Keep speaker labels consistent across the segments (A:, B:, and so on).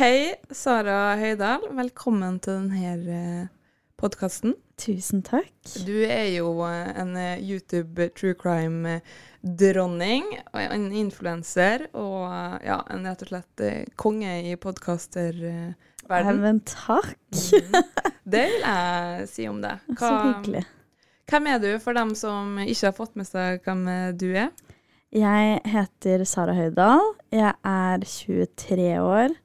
A: Hei, Sara Høydahl. Velkommen til denne podkasten.
B: Tusen takk.
A: Du er jo eh, en eh, YouTube true crime-dronning, en influenser og eh, ja, en rett og slett eh, konge i podkasterverden.
B: Men takk.
A: Det vil jeg si om det.
B: Så hyggelig.
A: Hvem er du, for dem som ikke har fått med seg hvem du er?
B: Jeg heter Sara Høydahl. Jeg er 23 år.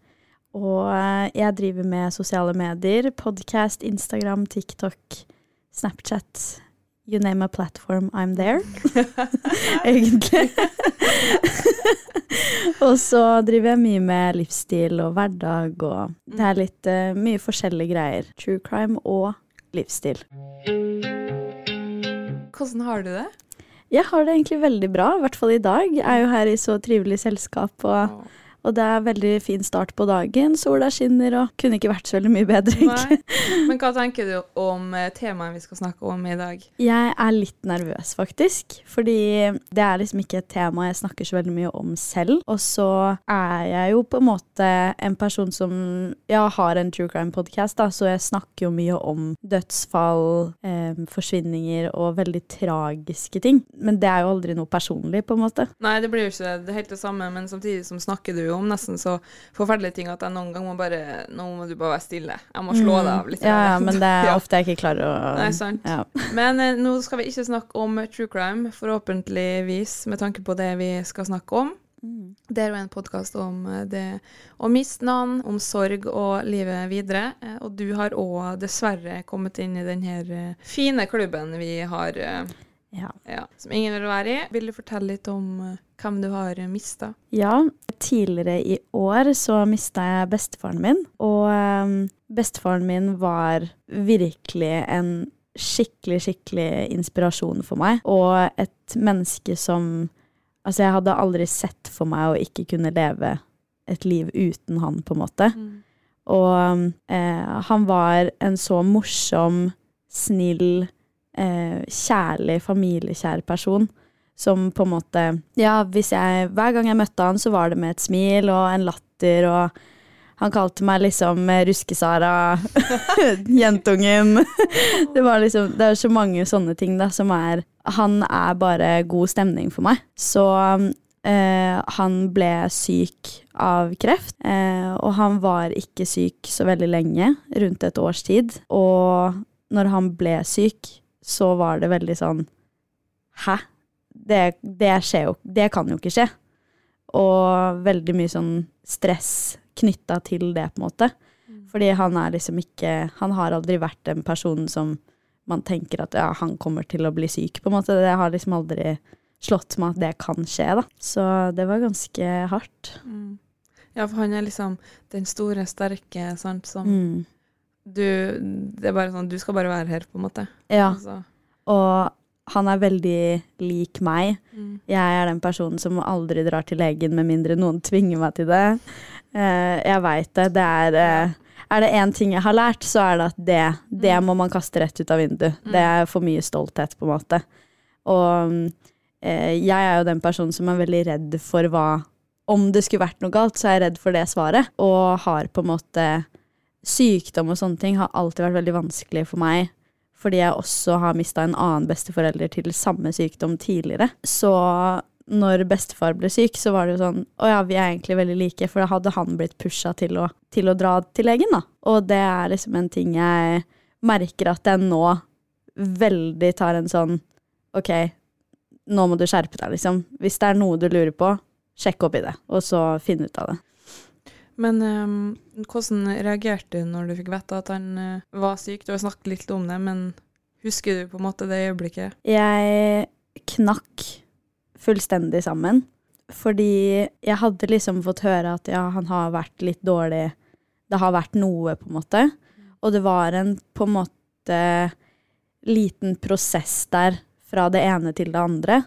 B: Og eh, jeg driver med sosiale medier. Podcast, Instagram, TikTok, Snapchat. You name a platform, I'm there. Egentlig. og så driver jeg mye med livsstil og hverdag, og det er litt uh, mye forskjellige greier. True crime og livsstil.
A: Hvordan har du det?
B: Jeg har det egentlig veldig bra, i hvert fall i dag. Jeg er jo her i så trivelig selskap, og, og det er veldig fin start på dagen. Sola skinner, og kunne ikke vært så veldig mye bedre, egentlig.
A: Nei. Men hva tenker du om eh, temaet vi skal snakke om i dag?
B: Jeg er litt nervøs, faktisk. Fordi det er liksom ikke et tema jeg snakker så veldig mye om selv. Og så er jeg jo på en måte en person som ja, har en true crime-podkast, da, så jeg snakker jo mye om dødsfall, eh, forsvinninger og veldig tragiske ting. Men det er jo aldri noe personlig, på en måte.
A: Nei, det blir jo ikke det er helt det samme, men samtidig som snakker du jo om nesten så forferdelige ting at jeg noen ganger må bare Nå må du bare være stille. Jeg må slå deg av litt.
B: Mm. Ja, ja, men det er ofte jeg ikke klarer å
A: Nei, sant.
B: Ja.
A: Men eh, nå skal vi ikke snakke om true crime, forhåpentligvis, med tanke på det vi skal snakke om. Det er jo en podkast om eh, det å miste noen, om sorg og livet videre. Eh, Og du har òg dessverre kommet inn i denne eh, fine klubben vi har,
B: Ja.
A: ja, som ingen vil være i. Vil du fortelle litt om eh, hvem du har mista?
B: Ja, tidligere i år så mista jeg bestefaren min, og ehm, bestefaren min var virkelig en skikkelig, skikkelig inspirasjon for meg, og et menneske som Altså, jeg hadde aldri sett for meg å ikke kunne leve et liv uten han, på en måte. Og eh, han var en så morsom, snill, eh, kjærlig, familiekjær person som på en måte Ja, jeg Hver gang jeg møtte han, så var det med et smil og en latter, og han kalte meg liksom eh, Ruske-Sara, jentungen. Det liksom Det er så mange sånne ting, da, som er Han er bare god stemning for meg. Så eh, han ble syk av kreft, eh, og han var ikke syk så veldig lenge, rundt et års tid. Og når han ble syk, så var det veldig sånn Hæ? Det, det skjer jo Det kan jo ikke skje. Og veldig mye sånn stress knytta til det, på en måte. Fordi han er liksom ikke Han har aldri vært en person som man tenker at ja, han kommer til å bli syk, på en måte. Det har liksom aldri slått meg at det kan skje, da. Så det var ganske hardt.
A: Ja, for han er liksom den store, sterke, sant, som
B: Mm.
A: Du Det er bare sånn Du skal bare være her, på en måte.
B: Ja.
A: Altså,
B: Og han er veldig lik meg.
A: mm.
B: Jeg er den personen som aldri drar til legen med mindre noen tvinger meg til det. Uh, jeg veit det. Det er uh, Er det én ting jeg har lært, så er det at det, det må man kaste rett ut av vinduet. Det er for mye stolthet, på en måte. Og eh, jeg er jo den personen som er veldig redd for hva Om det skulle vært noe galt, så er jeg redd for det svaret. Og har på en måte Sykdom og sånne ting har alltid vært veldig vanskelig for meg fordi jeg også har mista en annen besteforelder til samme sykdom tidligere. Så når bestefar ble syk, så var det jo sånn Å ja, vi er egentlig veldig like, for da hadde han blitt pusha til å, til å dra til legen, da. Og det er liksom en ting jeg merker at jeg nå veldig tar en sånn OK, nå må du skjerpe deg, liksom. Hvis det er noe du lurer på, sjekk opp i det, og så finn ut av det.
A: Men um, hvordan reagerte du når du fikk vite at han uh, var syk? Du har snakket litt om det, men husker du på en måte det øyeblikket?
B: Jeg knakk fullstendig sammen. Fordi jeg hadde liksom fått høre at ja, han har vært litt dårlig. Det har vært noe, på en måte. Og det var en på en måte liten prosess der fra det ene til det andre.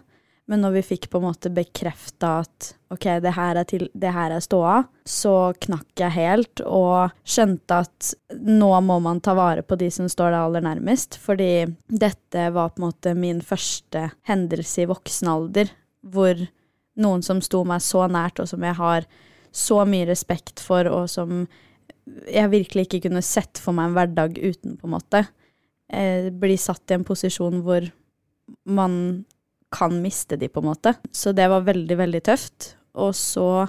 B: Men når vi fikk på en måte bekrefta at ok, det her, er til, er ståa, så knakk jeg helt og skjønte at nå må man ta vare på de som står deg aller nærmest. Fordi dette var på en måte min første hendelse i voksen alder hvor noen som sto meg så nært, og som jeg har så mye respekt for, og som jeg virkelig ikke kunne sett for meg en hverdag uten, på en måte, eh, blir satt i en posisjon hvor man kan miste de, på en måte. Så det var veldig, veldig tøft. Og så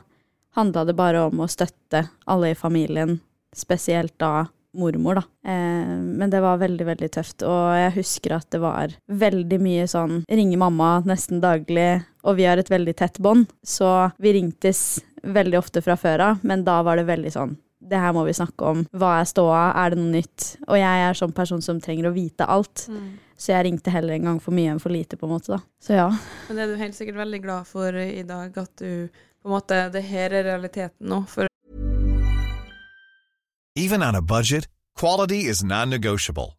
B: handla det bare om å støtte alle i familien, spesielt da mormor, da. Eh, men det var veldig, veldig tøft. Og jeg husker at det var veldig mye sånn ringe mamma nesten daglig, og vi har et veldig tett bånd, så vi ringtes veldig ofte fra før av, men da var det veldig sånn det her må vi snakke om. Hva er ståa? Er det noe nytt? Og jeg er sånn person som trenger å vite alt. Mm. Så jeg ringte heller en gang for mye enn for lite, på en måte. da. Så ja.
A: Men det er du helt sikkert veldig glad for i dag, at du på en måte Det her er realiteten nå. For
C: Even on a budget, quality is non-negotiable.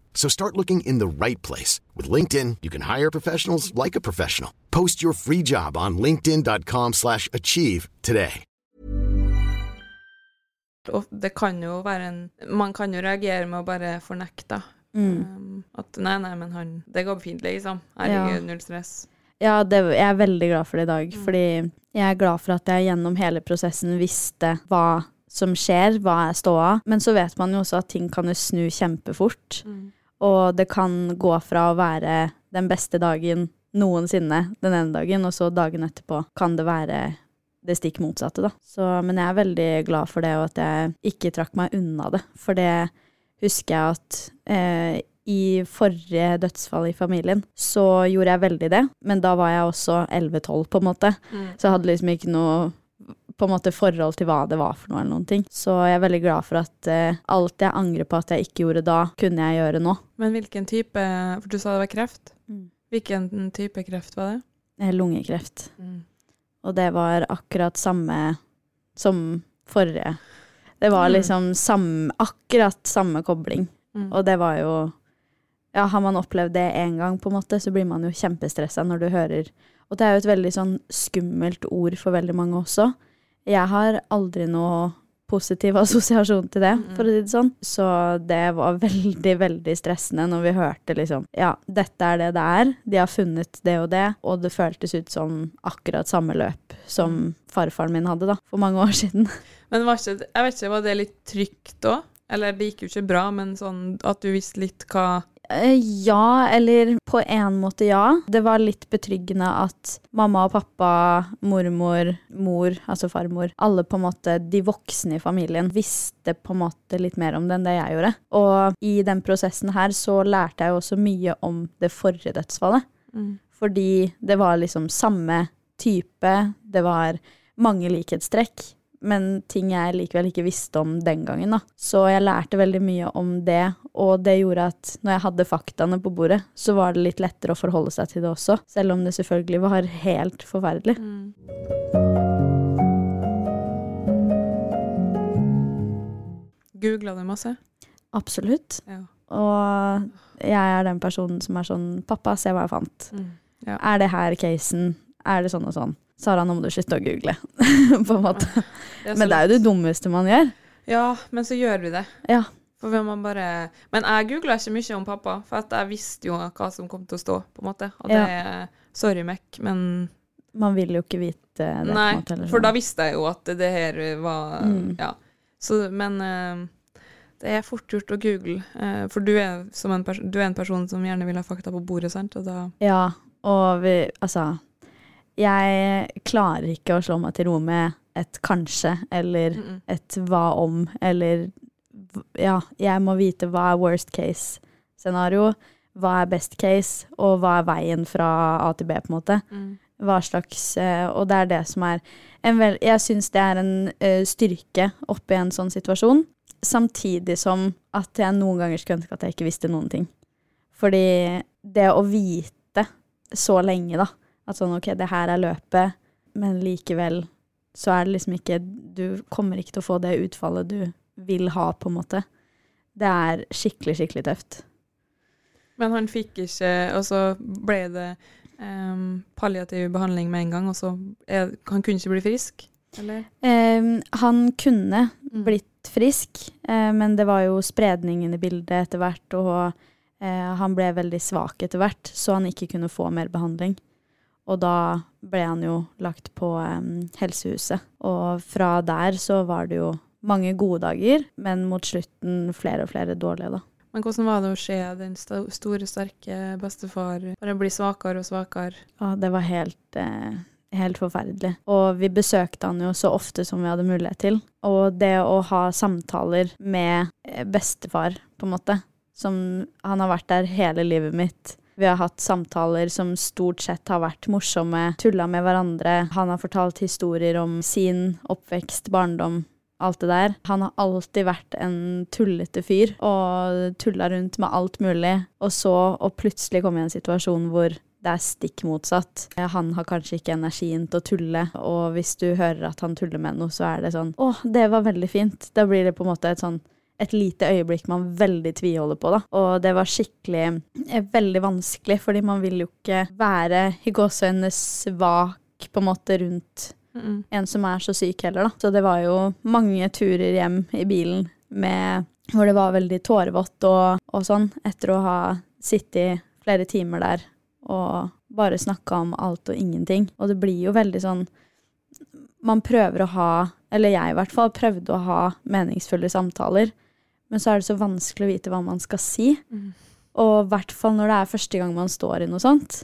D: So start looking in the right place. With LinkedIn, you can hire professionals like a professional. Post your free job on linkedin.com slash achieve today.
A: Og det kan jo være en Man kan jo reagere med å bare fornekte. Mm. Um, at nei, nei, men han Det går fint, liksom. Herregud, ja. null stress.
B: Ja, det, jeg er veldig glad for det i dag. Mm. Fordi jeg er glad for at jeg gjennom hele prosessen visste hva som skjer, hva er ståa. Men så vet man jo også at ting kan jo snu kjempefort. Mm. Og det kan gå fra å være den beste dagen noensinne den ene dagen, og så dagen etterpå kan det være det stikk motsatte, da. Så, men jeg er veldig glad for det, og at jeg ikke trakk meg unna det. For det husker jeg at eh, i forrige dødsfall i familien, så gjorde jeg veldig det. Men da var jeg også 11-12, på en måte. Mm. Så jeg hadde liksom ikke noe på en måte forhold til hva det var for noe, eller noen ting. Så jeg er veldig glad for at uh, alt jeg angrer på at jeg ikke gjorde da, kunne jeg gjøre nå.
A: Men hvilken type For du sa det var kreft. Mm. Hvilken type kreft var det?
B: Eh, lungekreft. Mm. Og det var akkurat samme som forrige. Det var mm. liksom samme, akkurat samme kobling. Mm. Og det var jo Ja, har man opplevd det én gang, på en måte, så blir man jo kjempestressa når du hører Og det er jo et veldig sånn skummelt ord for veldig mange også. Jeg har aldri noe positiv assosiasjon til det, for å si det sånn. Så det var veldig, veldig stressende når vi hørte liksom Ja, dette er det det er. De har funnet det og det. Og det føltes ut som akkurat samme løp som farfaren min hadde, da, for mange år siden.
A: Men var ikke, jeg vet ikke, var det litt trygt òg? Eller det gikk jo ikke bra, men sånn at du visste litt hva
B: ja, eller på en måte ja. Det var litt betryggende at mamma og pappa, mormor, mor, altså farmor, alle på en måte de voksne i familien visste på en måte litt mer om det enn det jeg gjorde. Og i den prosessen her så lærte jeg jo også mye om det forrige dødsfallet. Mm. Fordi det var liksom samme type, det var mange likhetstrekk, men ting jeg likevel ikke visste om den gangen. da. Så jeg lærte veldig mye om det, og det gjorde at når jeg hadde faktaene på bordet, så var det litt lettere å forholde seg til det også, selv om det selvfølgelig var helt forferdelig.
A: Googla du masse?
B: Absolutt.
A: Ja.
B: Og jeg er den personen som er sånn Pappa, se hva jeg fant.
A: Mm. Ja.
B: Er det her casen? Er det sånn og sånn? Sara, nå må du slutte å google. på en måte.
A: Det
B: Men det er jo det dummeste man gjør.
A: Ja, men så gjør vi det.
B: Ja.
A: Bare Men jeg googla ikke mye om pappa, for jeg visste jo hva som kom til å stå, på en måte. Og det
B: Ja.
A: Sorry, Mac, men
B: Man vil jo ikke vite det. på
A: Nei,
B: måte,
A: for
B: sånn.
A: da visste jeg jo at det her var
B: Mm.
A: Ja. Så, men uh, det er fort gjort å google, Uh, for du er, som en du er en person som gjerne vil ha fakta på bordet, sant? Da
B: Ja, og vi Altså, jeg klarer ikke å slå meg til ro med et kanskje, eller
A: Mm -mm.
B: et hva om, eller Ja, jeg må vite hva er worst case-scenario, hva er best case, og hva er veien fra A til B, på en måte.
A: Mm.
B: Hva slags eh, Og det er det som er en vel, Jeg syns det er en uh, styrke oppi en sånn situasjon, samtidig som at jeg noen ganger skulle ønske at jeg ikke visste noen ting. Fordi det å vite så lenge, da, at sånn OK, det her er løpet, men likevel så er det liksom ikke Du kommer ikke til å få det utfallet du vil ha, på en måte. Det er skikkelig, skikkelig tøft.
A: Men han fikk ikke Og så ble det um, palliativ behandling med en gang, og så er, Han kunne ikke bli frisk, eller?
B: Um, han kunne
A: Mm.
B: blitt frisk, uh, men det var jo spredningen i bildet etter hvert, og uh, han ble veldig svak etter hvert, så han ikke kunne få mer behandling. Og da ble han jo lagt på um, helsehuset. Og fra der så var det jo mange gode dager, men mot slutten flere og flere dårlige, da.
A: Men hvordan var det å se den sto- store, sterke bestefar bare bli svakere og svakere?
B: Ja, det var helt, eh, helt forferdelig. Og vi besøkte han jo så ofte som vi hadde mulighet til. Og det å ha samtaler med eh, bestefar, på en måte, som han har vært der hele livet mitt. Vi har hatt samtaler som stort sett har vært morsomme, tulla med hverandre. Han har fortalt historier om sin oppvekst, barndom, alt det der. Han har alltid vært en tullete fyr og tulla rundt med alt mulig. Og så å plutselig komme i en situasjon hvor det er stikk motsatt. Han har kanskje ikke energien til å tulle, og hvis du hører at han tuller med noe, så er det sånn Å, det var veldig fint. Da blir det på en måte et sånn et lite øyeblikk man veldig tviholder på, da. Og det var skikkelig eh, veldig vanskelig, fordi man vil jo ikke være i gåseøynene svak på en måte rundt
A: Mm.
B: en som er så syk heller, da. Så det var jo mange turer hjem i bilen med hvor det var veldig tårevått og, og sånn, etter å ha sittet flere timer der og bare snakka om alt og ingenting. Og det blir jo veldig sånn Man prøver å ha, eller jeg i hvert fall, prøvde å ha meningsfulle samtaler, men så er det så vanskelig å vite hva man skal si.
A: Mm.
B: Og i hvert fall når det er første gang man står i noe sånt,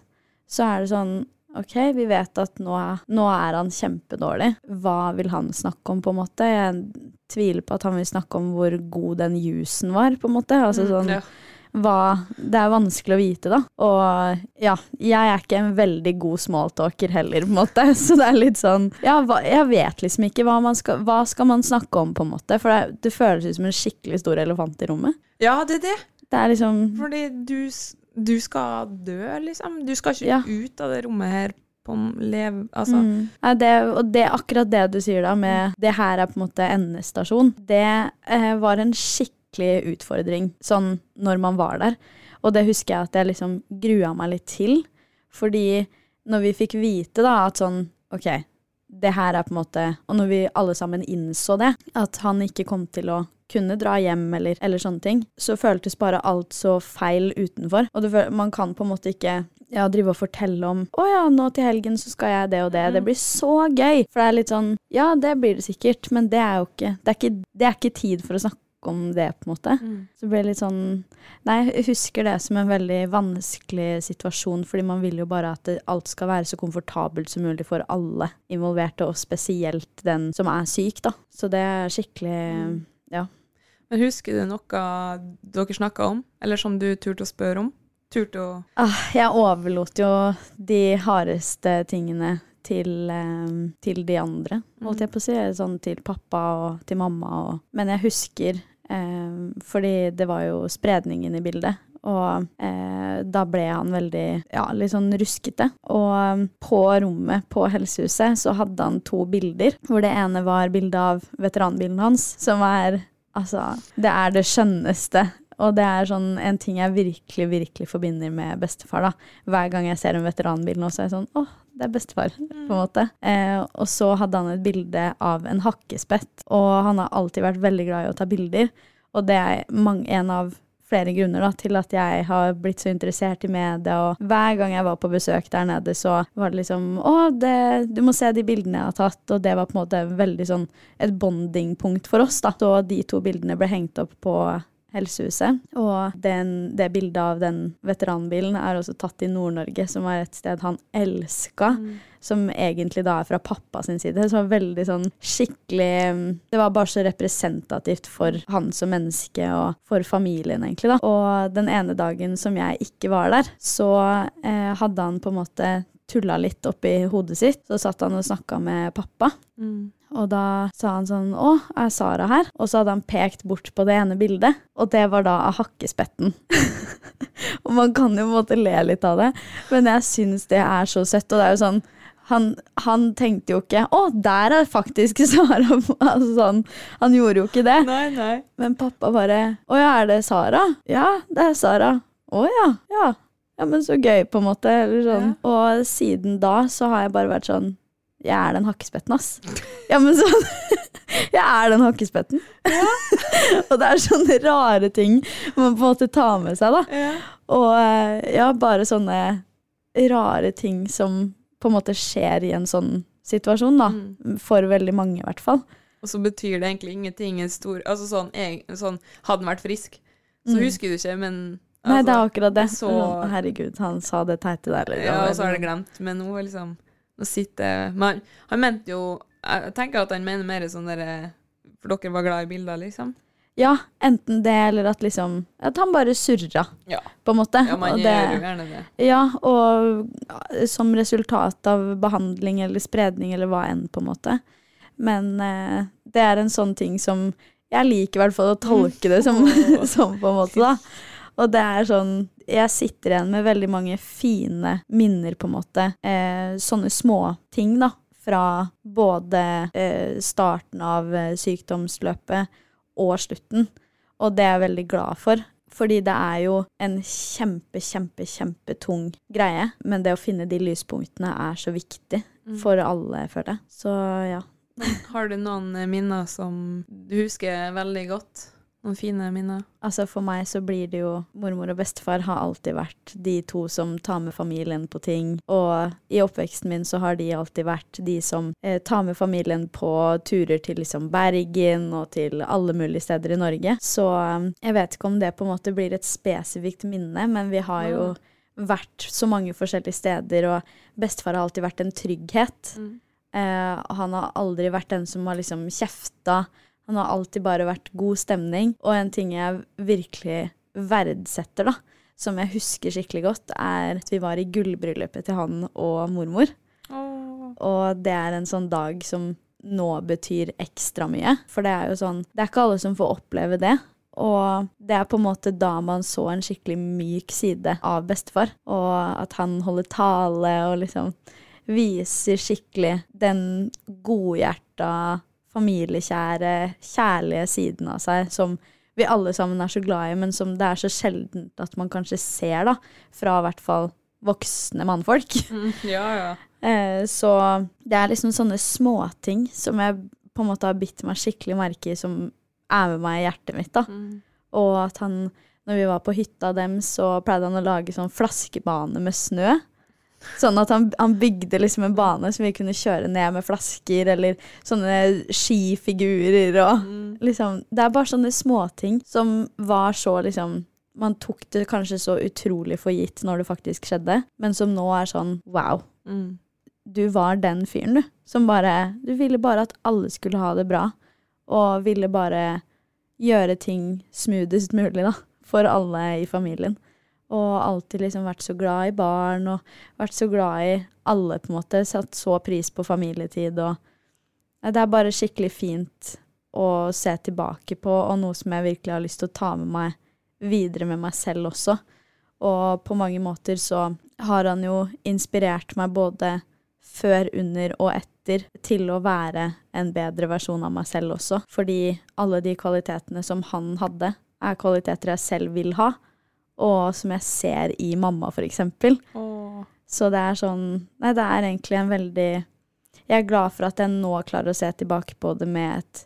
B: så er det sånn OK, vi vet at nå nå er han kjempedårlig. Hva vil han snakke om, på en måte? Jeg tviler på at han vil snakke om hvor god den jusen var, på en måte. Altså
A: Mm,
B: sånn
A: ja.
B: Hva Det er vanskelig å vite, da. Og ja, jeg er ikke en veldig god smalltalker heller, på en måte. Så det er litt sånn Ja, hva, jeg vet liksom ikke hva man skal Hva skal man snakke om, på en måte? For det, det føles ut som en skikkelig stor elefant i rommet.
A: ja, det er det.
B: Det er liksom
A: Fordi du, du skal dø, liksom. Du skal ikke
B: Ja.
A: ut av det rommet her på lev... Altså.
B: Mm. Ja, det, og det, akkurat det du sier da, med det her er på en måte endestasjon, det eh, var en skikkelig utfordring, sånn når man var der. Og det husker jeg at jeg liksom grua meg litt til, fordi når vi fikk vite da at sånn, ok, det her er på en måte, og når vi alle sammen innså det, at han ikke kom til å kunne dra hjem eller, eller sånne ting, så føltes bare alt så feil utenfor. Og det, man kan på en måte ikke ja, drive og fortelle om å ja, nå til helgen så skal jeg det og det. Det blir så gøy. For det er litt sånn ja, det blir det sikkert, men det er jo ikke Det er ikke, det er ikke tid for å snakke om det, på en måte.
A: Mm.
B: Så det litt sånn Nei, jeg husker det som en veldig vanskelig situasjon, fordi man vil jo bare at alt skal være så komfortabelt som mulig for alle involverte, og spesielt den som er syk, da. Så det er skikkelig Ja.
A: Men husker du noe dere snakka om, eller som du turte å spørre om? Turte å
B: Ah, jeg overlot jo de hardeste tingene til, eh, til de andre, holdt jeg på å si. Sånn til pappa og til mamma og Men jeg husker Fordi det var jo spredningen i bildet. Og eh, da ble han veldig ja, litt sånn ruskete. Og eh, på rommet på helsehuset så hadde han to bilder, hvor det ene var bilde av veteranbilen hans, som er Altså, det er det skjønneste. Og det er sånn en ting jeg virkelig, virkelig forbinder med bestefar. da. Hver gang jeg ser en veteranbil nå, så er jeg sånn åh, det er bestefar, på en måte. Eh, og så hadde han et bilde av en hakkespett, og han har alltid vært veldig glad i å ta bilder. Og det er mange, en av flere grunner da, til at jeg har blitt så interessert i media. Og hver gang jeg var på besøk der nede, så var det liksom Å, det, du må se de bildene jeg har tatt. Og det var på en måte veldig sånn et bondingpunkt for oss. da. Så de to bildene ble hengt opp på Helsehuset. Og den, det bildet av den veteranbilen er også tatt i Nord-Norge, som er et sted han elska. Mm. Som egentlig da er fra pappa sin side. Så var veldig sånn skikkelig Det var bare så representativt for han som menneske og for familien, egentlig, da. Og den ene dagen som jeg ikke var der, så eh, hadde han på en måte tulla litt oppi hodet sitt. Så satt han og snakka med pappa. Mm. Og da sa han sånn Å, er Sara her? Og så hadde han pekt bort på det ene bildet, og det var da av hakkespetten. og man kan jo på en måte le litt av det, men jeg syns det er så søtt. Og det er jo sånn han, han, tenkte jo ikke 'Å, der er faktisk Sara'. Altså, sånn, han gjorde jo ikke det.
A: Nei, nei.
B: Men pappa bare 'Å ja, er det Sara?' 'Ja, det er Sara'. 'Å ja, ja'. Ja, men så gøy, på en måte. Sånn. Ja. Og siden da så har jeg bare vært sånn Jeg er den hakkespetten, ass. Ja, men sånn Jeg er den hakkespetten. Ja. og det er sånne rare ting man på en måte tar med seg, da. Ja. Og eh, ja, bare sånne rare ting som på en måte skjer i en sånn situasjon, da. Mm. For veldig mange, i hvert fall.
A: Og så betyr det egentlig ingenting. Stor, altså sånn, jeg, sånn, Hadde han vært frisk, så mm. husker du ikke, men
B: altså, Nei, det er akkurat det. Så, Herregud, han sa det teite der.
A: Eller, Ja, og så har det glemt. Men nå liksom Nå sitter man, Han mente jo Jeg tenker at han mener mer sånn derre For dere var glad i bilder, liksom?
B: Ja, enten det eller at liksom At han bare surra, ja. på en måte.
A: Ja, man gjør jo gjerne det.
B: Ja, og som resultat av behandling eller spredning eller hva enn, på en måte. Men eh, det er en sånn ting som Jeg liker i hvert fall å tolke det som, som på en måte, da. Og det er sånn Jeg sitter igjen med veldig mange fine minner, på en måte. Eh, sånne småting, da. Fra både eh, starten av eh, sykdomsløpet og slutten. Og det er jeg veldig glad for. Fordi det er jo en kjempe, kjempe, kjempetung greie. Men det å finne de lyspunktene er så viktig mm. for alle, føler jeg. Så ja.
A: Har du noen minner som du husker veldig godt? Noen fine minner?
B: Altså For meg så blir det jo Mormor og bestefar har alltid vært de to som tar med familien på ting. Og i oppveksten min så har de alltid vært de som eh, tar med familien på turer til liksom Bergen og til alle mulige steder i Norge. Så eh, jeg vet ikke om det på en måte blir et spesifikt minne, men vi har jo vært så mange forskjellige steder, og bestefar har alltid vært en trygghet. Mm. Eh, han har aldri vært den som har liksom kjefta. Han har alltid bare vært god stemning. Og en ting jeg virkelig verdsetter, da, som jeg husker skikkelig godt, er at vi var i gullbryllupet til han og mormor. Oh. Og det er en sånn dag som nå betyr ekstra mye. For det er jo sånn Det er ikke alle som får oppleve det. Og det er på en måte da man så en skikkelig myk side av bestefar. Og at han holder tale og liksom viser skikkelig den godhjerta familiekjære, kjærlige siden av seg som vi alle sammen er så glad i, men som det er så sjeldent at man kanskje ser, da, fra i hvert fall voksne mannfolk.
A: Mm, ja, ja.
B: Eh, så det er liksom sånne småting som jeg på en måte har bitt meg skikkelig merke i, som er med meg i hjertet mitt, da. Mm. Og at han, når vi var på hytta dem, så pleide han å lage sånn flaskebane med snø. Sånn at han, han, bygde liksom en bane som vi kunne kjøre ned med flasker, eller sånne skifigurer og mm. liksom Det er bare sånne småting som var så liksom Man tok det kanskje så utrolig for gitt når det faktisk skjedde, men som nå er sånn wow. Mm. Du var den fyren, du. Som bare Du ville bare at alle skulle ha det bra, og ville bare gjøre ting smoothest mulig, da. For alle i familien. Og alltid liksom vært så glad i barn, og vært så glad i alle, på en måte. Satt så pris på familietid, og Det er bare skikkelig fint å se tilbake på, og noe som jeg virkelig har lyst til å ta med meg videre med meg selv også. Og på mange måter så har han jo inspirert meg både før, under og etter til å være en bedre versjon av meg selv også. Fordi alle de kvalitetene som han hadde, er kvaliteter jeg selv vil ha, og som jeg ser i mamma, for eksempel. Så det er sånn Nei, det er egentlig en veldig Jeg er glad for at jeg nå klarer å se tilbake på det med et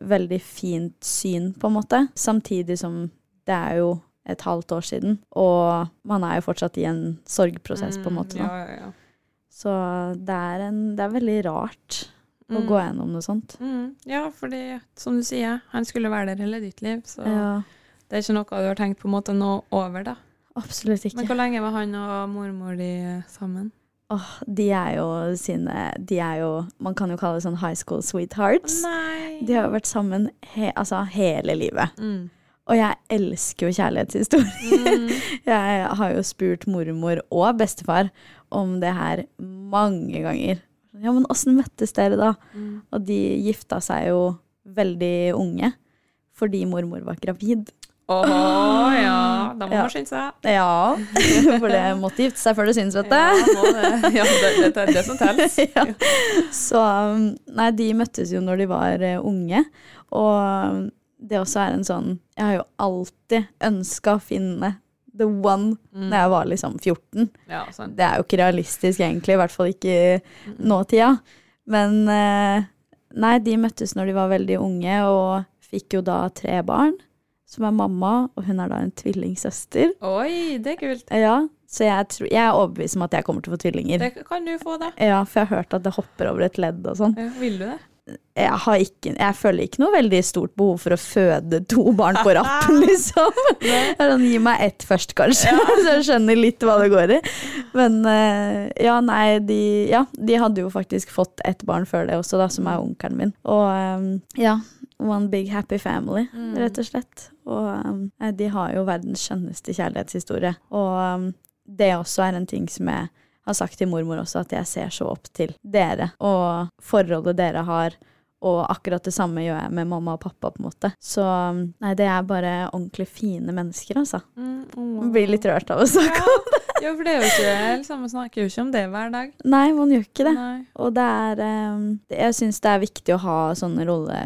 B: veldig fint syn, på en måte. Samtidig som det er jo et halvt år siden, og man er jo fortsatt i en sorgprosess, på en måte.
A: Mm, Ja, ja, ja.
B: Så det er, en, det er veldig rart å
A: Mm.
B: gå gjennom noe sånt.
A: Mm, ja, fordi, som du sier, han skulle være der hele ditt liv, så
B: Ja,
A: det er ikke noe du har tenkt på en måte nå over, da.
B: absolutt ikke.
A: Men hvor lenge var han og mormor di sammen?
B: Åh, de er jo sine De er jo Man kan jo kalle det sånn high school sweethearts.
A: Nei!
B: De har jo vært sammen he, altså hele livet.
A: Mm.
B: Og jeg elsker jo kjærlighetshistorier.
A: Mm.
B: Jeg har jo spurt mormor og bestefar om det her mange ganger. Ja, men åssen møttes dere da?
A: Mm.
B: Og de gifta seg jo veldig unge fordi mormor var gravid.
A: Åh, ja. Da må
B: Ja.
A: man skynde seg.
B: Ja, for det måtte gifte seg før det syns, vet du.
A: Ja, det. ja det, det, er det som telles.
B: ja. Så um, Nei, de møttes jo når de var eh, unge. Og um, det også er en sånn Jeg har jo alltid ønska å finne the one
A: Mm.
B: når jeg var liksom 14.
A: Ja, sånn.
B: Det er jo ikke realistisk, egentlig. I hvert fall ikke i nåtida. Men eh, nei, de møttes når de var veldig unge, og fikk jo da tre barn. Som er mamma, og hun er da en tvillingsøster.
A: Oi, det er kult.
B: Ja, så jeg, tror, jeg er overbevist om at jeg kommer til å få tvillinger.
A: Det kan du få, det.
B: Ja, for jeg har hørt at det hopper over et ledd og sånn.
A: Ja, vil du det?
B: Jeg, har ikke, jeg føler ikke noe veldig stort behov for å føde to barn på rappen, liksom. Sånn, Gi meg ett først, kanskje, så jeg skjønner litt hva det går i. Men eh, ja, nei, de, ja, de hadde jo faktisk fått ett barn før det også, da, som er onkelen min. Og eh, ja, one big happy family, rett og slett. Og um, de har jo verdens skjønneste kjærlighetshistorie. Og um, det også er en ting som jeg har sagt til mormor også, at jeg ser så opp til dere og forholdet dere har. Og akkurat det samme gjør jeg med mamma og pappa, på en måte. Så nei, det er bare ordentlig fine mennesker, altså.
A: Mm, åh.
B: Blir litt rørt av å snakke om
A: det. ja, for det er jo ikke liksom, Man snakker jo ikke om det hver dag.
B: Nei, man gjør ikke det.
A: Nei.
B: Og det er um, Jeg syns det er viktig å ha sånne rolle,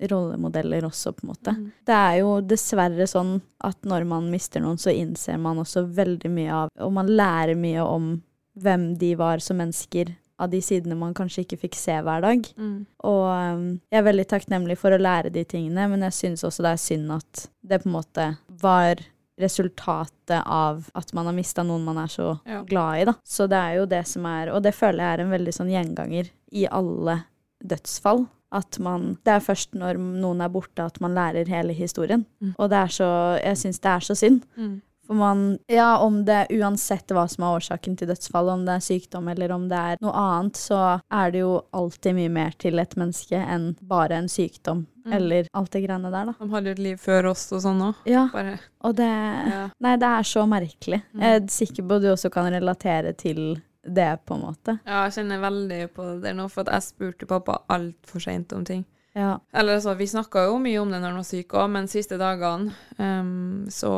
B: rollemodeller også, på en måte.
A: Mm.
B: Det er jo dessverre sånn at når man mister noen, så innser man også veldig mye av Og man lærer mye om hvem de var som mennesker, av de sidene man kanskje ikke fikk se hver dag.
A: Mm.
B: Og um, jeg er veldig takknemlig for å lære de tingene, men jeg syns også det er synd at det på en måte var resultatet av at man har mista noen man er så
A: Ja.
B: glad i, da. Så det er jo det som er Og det føler jeg er en veldig sånn gjenganger i alle dødsfall. At man Det er først når noen er borte at man lærer hele historien.
A: Mm.
B: Og det er så Jeg syns det er så synd.
A: Mm.
B: For man Ja, om det uansett hva som er årsaken til dødsfallet, om det er sykdom eller om det er noe annet, så er det jo alltid mye mer til et menneske enn bare en sykdom.
A: Mm.
B: Eller alt det greiene der, da.
A: De hadde jo et liv før oss og sånn òg.
B: Ja,
A: Bare
B: og det
A: ja.
B: Nei, det er så merkelig.
A: Mm.
B: Jeg er sikker på at du også kan relatere til det, på en måte.
A: ja, jeg kjenner veldig på det der nå, for jeg spurte pappa altfor seint om ting.
B: Ja.
A: Eller altså, vi snakka jo mye om det når han var syk òg, men siste dagene um, så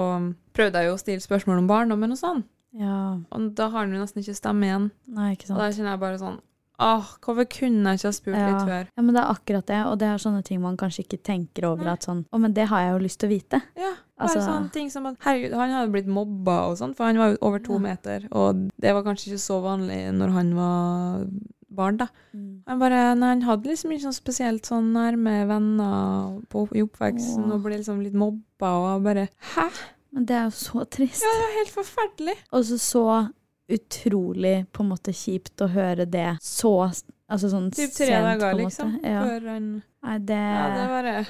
A: prøvde jeg jo å stille spørsmål om barndommen og sånn.
B: Ja.
A: Og da har han jo nesten ikke stemme igjen.
B: Nei, ikke sant.
A: Og da kjenner jeg bare sånn Åh, hvorfor kunne jeg ikke ha spurt
B: Ja.
A: litt før?
B: ja, men det er akkurat det, og det er sånne ting man kanskje ikke tenker over
A: Nei.
B: at sånn Å, men det har jeg jo lyst til å vite.
A: Ja, bare
B: Altså-
A: sånne ting som at Herregud, han hadde blitt mobba og sånn, for han var jo over to
B: Ja.
A: meter, og det var kanskje ikke så vanlig når han var barn, da. Han bare Nei, han hadde liksom ikke sånn spesielt sånn nærme venner på, i oppveksten,
B: Åh.
A: og ble liksom litt mobba, og bare Hæ?
B: Men det er jo så trist.
A: Ja, det var helt forferdelig.
B: Og så så utrolig på en måte kjipt å høre det så Altså sånn
A: Typ tre dager, liksom.
B: Ja.
A: før han
B: Nei, det,
A: Ja, det bare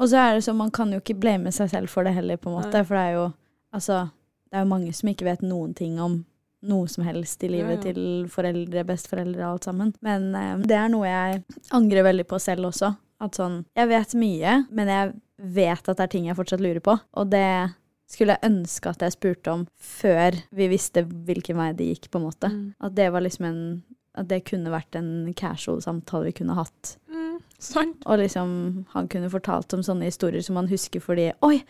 B: Og så er det sånn, man kan jo ikke blame seg selv for det heller, på en måte.
A: Nei.
B: For det er jo Altså, det er jo mange som ikke vet noen ting om noe som helst i livet
A: Ja, ja.
B: til foreldre, besteforeldre, alt sammen. Men eh, det er noe jeg angrer veldig på selv også. At sånn Jeg vet mye, men jeg vet at det er ting jeg fortsatt lurer på. Og det skulle jeg ønske at jeg spurte om før vi visste hvilken vei det gikk, på en måte.
A: Mm.
B: At det var liksom en At det kunne vært en casual samtale vi kunne hatt.
A: Sant.
B: Og liksom han kunne fortalt om sånne historier som man husker fordi Oi,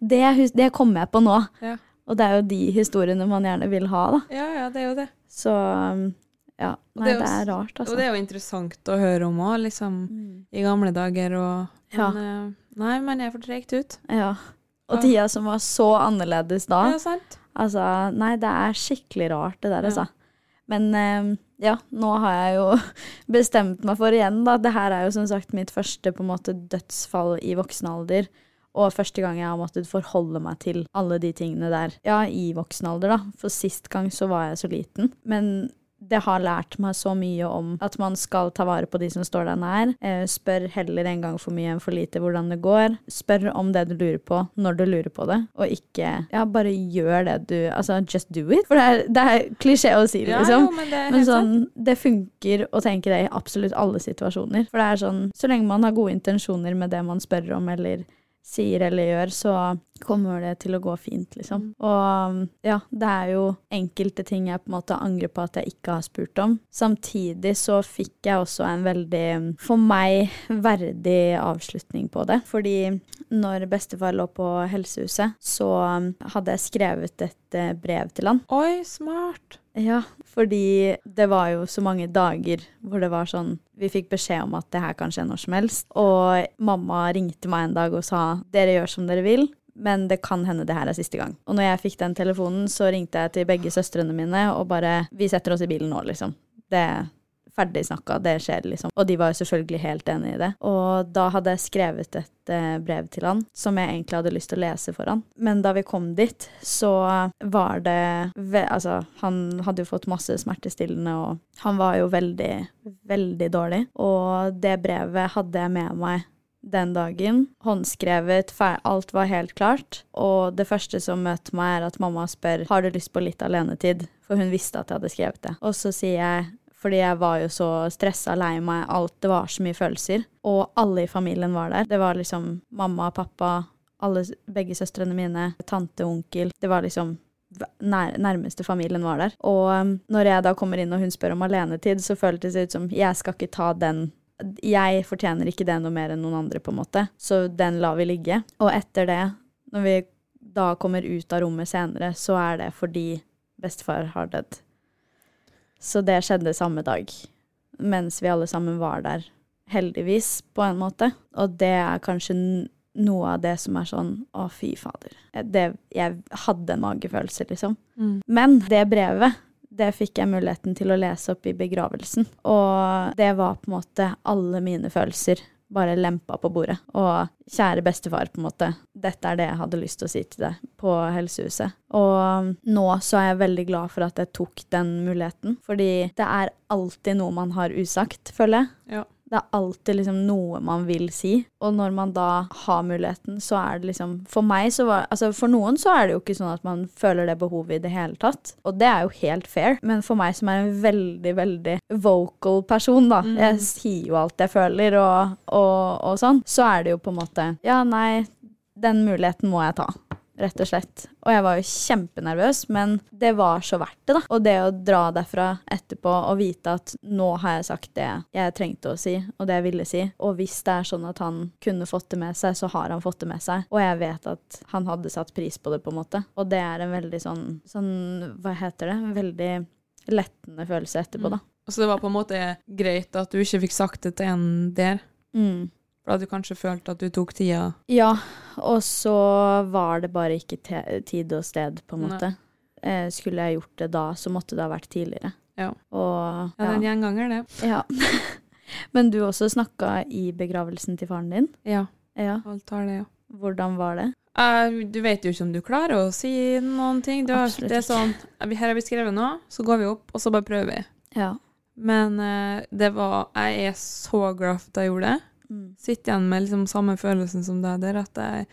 B: det, det kom jeg på nå!
A: Ja.
B: Og det er jo de historiene man gjerne vil ha, da.
A: Ja, ja, det er jo det.
B: Så um, ja. Nei,
A: det er
B: det er rart, altså.
A: Og det er jo interessant å høre om òg, liksom.
B: Mm.
A: I gamle dager og Men ja. nei, man er for tregt ut.
B: Ja. Og tida som var så annerledes da.
A: Ja, sant.
B: Altså, nei, det er skikkelig rart, det der,
A: Ja.
B: Men eh, ja, nå har jeg jo bestemt meg for igjen, da. Det her er jo som sagt mitt første på en måte dødsfall i voksen alder. Og første gang jeg har måttet forholde meg til alle de tingene der. Ja, i voksen alder, da. For sist gang så var jeg så liten. Men det har lært meg så mye om at man skal ta vare på de som står deg nær. Eh, spør heller en gang for mye enn for lite hvordan det går. Spør om det du lurer på, når du lurer på det, og ikke Ja, bare gjør det du Altså, just do it. For det er, det er klisjé å si,
A: det,
B: liksom.
A: Ja, jo, men det
B: Men sånn, det funker å tenke det i absolutt alle situasjoner. For det er sånn, så lenge man har gode intensjoner med det man spør om eller sier eller gjør, så kommer det til å gå fint, liksom.
A: Mm.
B: Og ja, det er jo enkelte ting jeg på en måte angrer på at jeg ikke har spurt om. Samtidig så fikk jeg også en veldig, for meg, verdig avslutning på det. Fordi når bestefar lå på helsehuset, så hadde jeg skrevet et eh, brev til han.
A: Oi, smart.
B: Ja, fordi det var jo så mange dager hvor det var sånn Vi fikk beskjed om at det her kan skje når som helst. Og mamma ringte meg en dag og sa dere gjør som dere vil. Men det kan hende det her er siste gang. Og når jeg fikk den telefonen, så ringte jeg til begge søstrene mine og bare Vi setter oss i bilen nå, liksom. Det ferdig snakka, det skjer, liksom. Og de var jo selvfølgelig helt enig i det. Og da hadde jeg skrevet et eh, brev til han som jeg egentlig hadde lyst til å lese for han. Men da vi kom dit, så var det Altså, han hadde jo fått masse smertestillende, og han var jo veldig, veldig dårlig. Og det brevet hadde jeg med meg den dagen. Håndskrevet, alt var helt klart. Og det første som møter meg, er at mamma spør har du lyst på litt alenetid, for hun visste at jeg hadde skrevet det. Og så sier jeg fordi jeg var jo så stressa, lei meg, alt. Det var så mye følelser. Og alle i familien var der. Det var liksom mamma, pappa, alle, begge søstrene mine, tante, onkel. Det var liksom nær, nærmeste familien var der. Og um, når jeg da kommer inn og hun spør om alenetid, så føltes det ut som jeg skal ikke ta den jeg fortjener ikke det noe mer enn noen andre, på en måte. Så den lar vi ligge. Og etter det, når vi da kommer ut av rommet senere, så er det fordi bestefar har dødd. Så det skjedde samme dag, mens vi alle sammen var der. Heldigvis, på en måte. Og det er kanskje noe av det som er sånn Å, fy fader. Det, jeg hadde en magefølelse, liksom.
A: Mm.
B: Men det brevet, det fikk jeg muligheten til å lese opp i begravelsen. Og det var på en måte alle mine følelser bare lempa på bordet. Og kjære bestefar, på en måte. Dette er det jeg hadde lyst til å si til deg på helsehuset. Og nå så er jeg veldig glad for at jeg tok den muligheten. Fordi det er alltid noe man har usagt, føler jeg.
A: Ja.
B: Det er alltid liksom noe man vil si. Og når man da har muligheten, så er det liksom For meg så var Altså for noen så er det jo ikke sånn at man føler det behovet i det hele tatt. Og det er jo helt fair. Men for meg som er en veldig, veldig vocal person, da.
A: Mm.
B: Jeg sier jo alt jeg føler og, og, og sånn. Så er det jo på en måte Ja, nei, den muligheten må jeg ta. Rett og slett. Og jeg var jo kjempenervøs, men det var så verdt det, da. Og det å dra derfra etterpå og vite at nå har jeg sagt det jeg trengte å si, og det jeg ville si. Og hvis det er sånn at han kunne fått det med seg, så har han fått det med seg. Og jeg vet at han hadde satt pris på det, på en måte. Og det er en veldig sånn, sånn Hva heter det? En veldig lettende følelse etterpå, da.
A: Så det var på en måte greit at du ikke fikk sagt det til en der,
B: Mm.
A: For hadde du kanskje følt at du tok tida.
B: Ja, og så var det bare ikke tid og sted, på en måte. Eh, skulle jeg gjort det da, så måtte det ha vært tidligere.
A: Ja.
B: Og
A: Ja,
B: ja.
A: gjenganger, det.
B: ja. Men du også snakka i begravelsen til faren din.
A: Ja,
B: Ja.
A: alt har det, ja.
B: Hvordan var det?
A: Uh, du vet jo ikke om du klarer å si noen ting. Har, det er sånn eh, Her har vi skrevet noe, så går vi opp, og så bare prøver vi.
B: Ja.
A: Men uh, det var Jeg er så glad for at jeg gjorde det.
B: Mm.
A: Sitter igjen med liksom samme følelsen som deg der, at jeg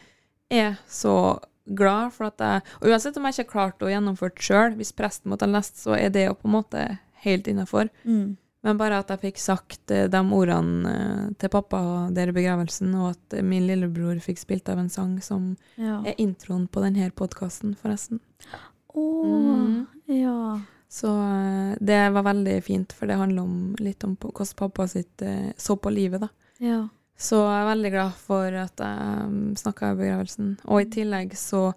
A: er så glad for at jeg Og uansett om jeg ikke har klart å gjennomføre det sjøl, hvis presten måtte ha lest, så er det jo på en måte helt innafor.
B: Mm.
A: Men bare at jeg fikk sagt eh, de ordene eh, til pappa der i begravelsen, og at min lillebror fikk spilt av en sang som
B: Ja.
A: er introen på denne podkasten, forresten.
B: Å,
A: Mm.
B: ja.
A: Så eh, det var veldig fint, for det handler om, litt om hvordan pappa sitt så på livet, da.
B: Ja.
A: Så jeg er veldig glad for at jeg um, snakka i begravelsen. Og i tillegg så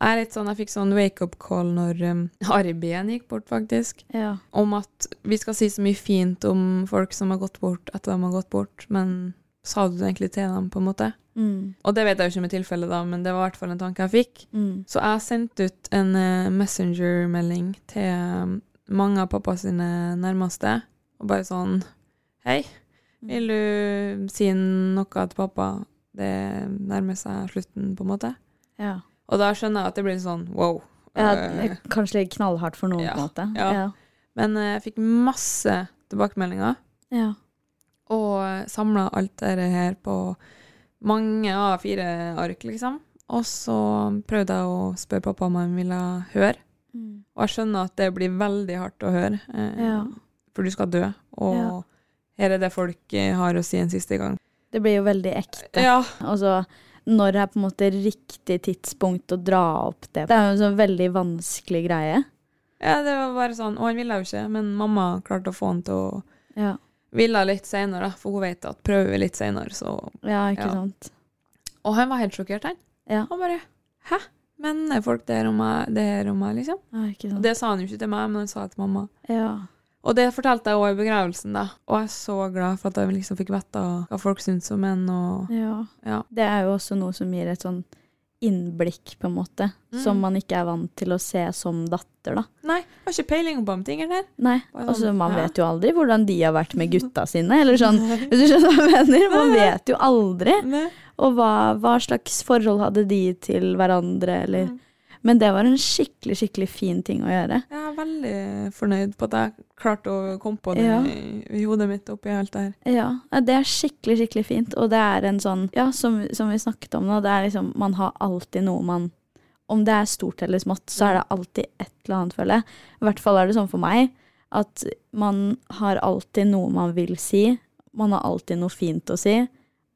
A: er jeg litt sånn Jeg fikk sånn wake-up call når um, Ari Behn gikk bort, faktisk.
B: Ja.
A: Om at vi skal si så mye fint om folk som har gått bort etter de har gått bort, men sa du det egentlig til dem, på en måte?
B: Mm.
A: Og det vet jeg jo ikke om er tilfellet, da, men det var i hvert fall en tanke jeg fikk.
B: Mm.
A: Så jeg sendte ut en uh, messenger-melding til um, mange av pappa sine nærmeste, og bare sånn Hei, vil du si noe til pappa? Det nærmer seg slutten, på en måte.
B: Ja.
A: Og da skjønner jeg at det blir sånn wow.
B: ja.
A: Eh,
B: Kanskje litt knallhardt for noen,
A: Ja.
B: på en måte.
A: Ja.
B: Ja.
A: Men eh, jeg fikk masse tilbakemeldinger,
B: Ja.
A: og samla alt det her på mange A4-ark, liksom. Og så prøvde jeg å spørre pappa om han ville høre.
B: Mm.
A: Og jeg skjønner at det blir veldig hardt å høre, eh,
B: Ja.
A: for du skal dø. Og. Her er det folk eh, har å si en siste gang.
B: Det blir jo veldig ekte.
A: Ja.
B: Altså, så når er på en måte riktig tidspunkt å dra opp det? Det er jo en sånn veldig vanskelig greie.
A: ja, det var bare sånn. Og han ville jo ikke, men mamma klarte å få han til å
B: Ja,
A: ville litt seinere, for hun vet at prøver vi litt seinere, så
B: ja ikke
A: Ja.
B: sant.
A: Og han var helt sjokkert, han.
B: Ja.
A: Han bare Hæ? Mener folk det her om meg, det her om meg, liksom?
B: Ja, ikke
A: Og
B: sant.
A: det sa han jo ikke til meg, men han sa det til mamma.
B: Ja.
A: Og det fortalte jeg òg i begravelsen, da. Og jeg er så glad for at jeg liksom fikk vite hva folk syntes om en, og
B: ja.
A: ja.
B: Det er jo også noe som gir et sånn innblikk, på en måte,
A: Mm.
B: som man ikke er vant til å se som datter, da.
A: Nei, jeg har ikke peiling på om tingene der.
B: Nei, altså man
A: ja.
B: vet jo aldri hvordan de har vært med gutta sine, eller sånn, hvis du skjønner hva jeg mener. Man vet jo aldri.
A: Nei.
B: Og hva, hva slags forhold hadde de til hverandre, eller
A: Mm.
B: Men det var en skikkelig, skikkelig fin ting å gjøre.
A: Jeg er veldig fornøyd på at jeg klarte å komme på det
B: Ja.
A: i, hodet mitt oppi alt det her.
B: Ja, ja, det er skikkelig, skikkelig fint. Og det er en sånn, ja, som, som vi snakket om nå, det er liksom, man har alltid noe man Om det er stort eller smått, så er det alltid et eller annet, føler jeg. I hvert fall er det sånn for meg at man har alltid noe man vil si. Man har alltid noe fint å si.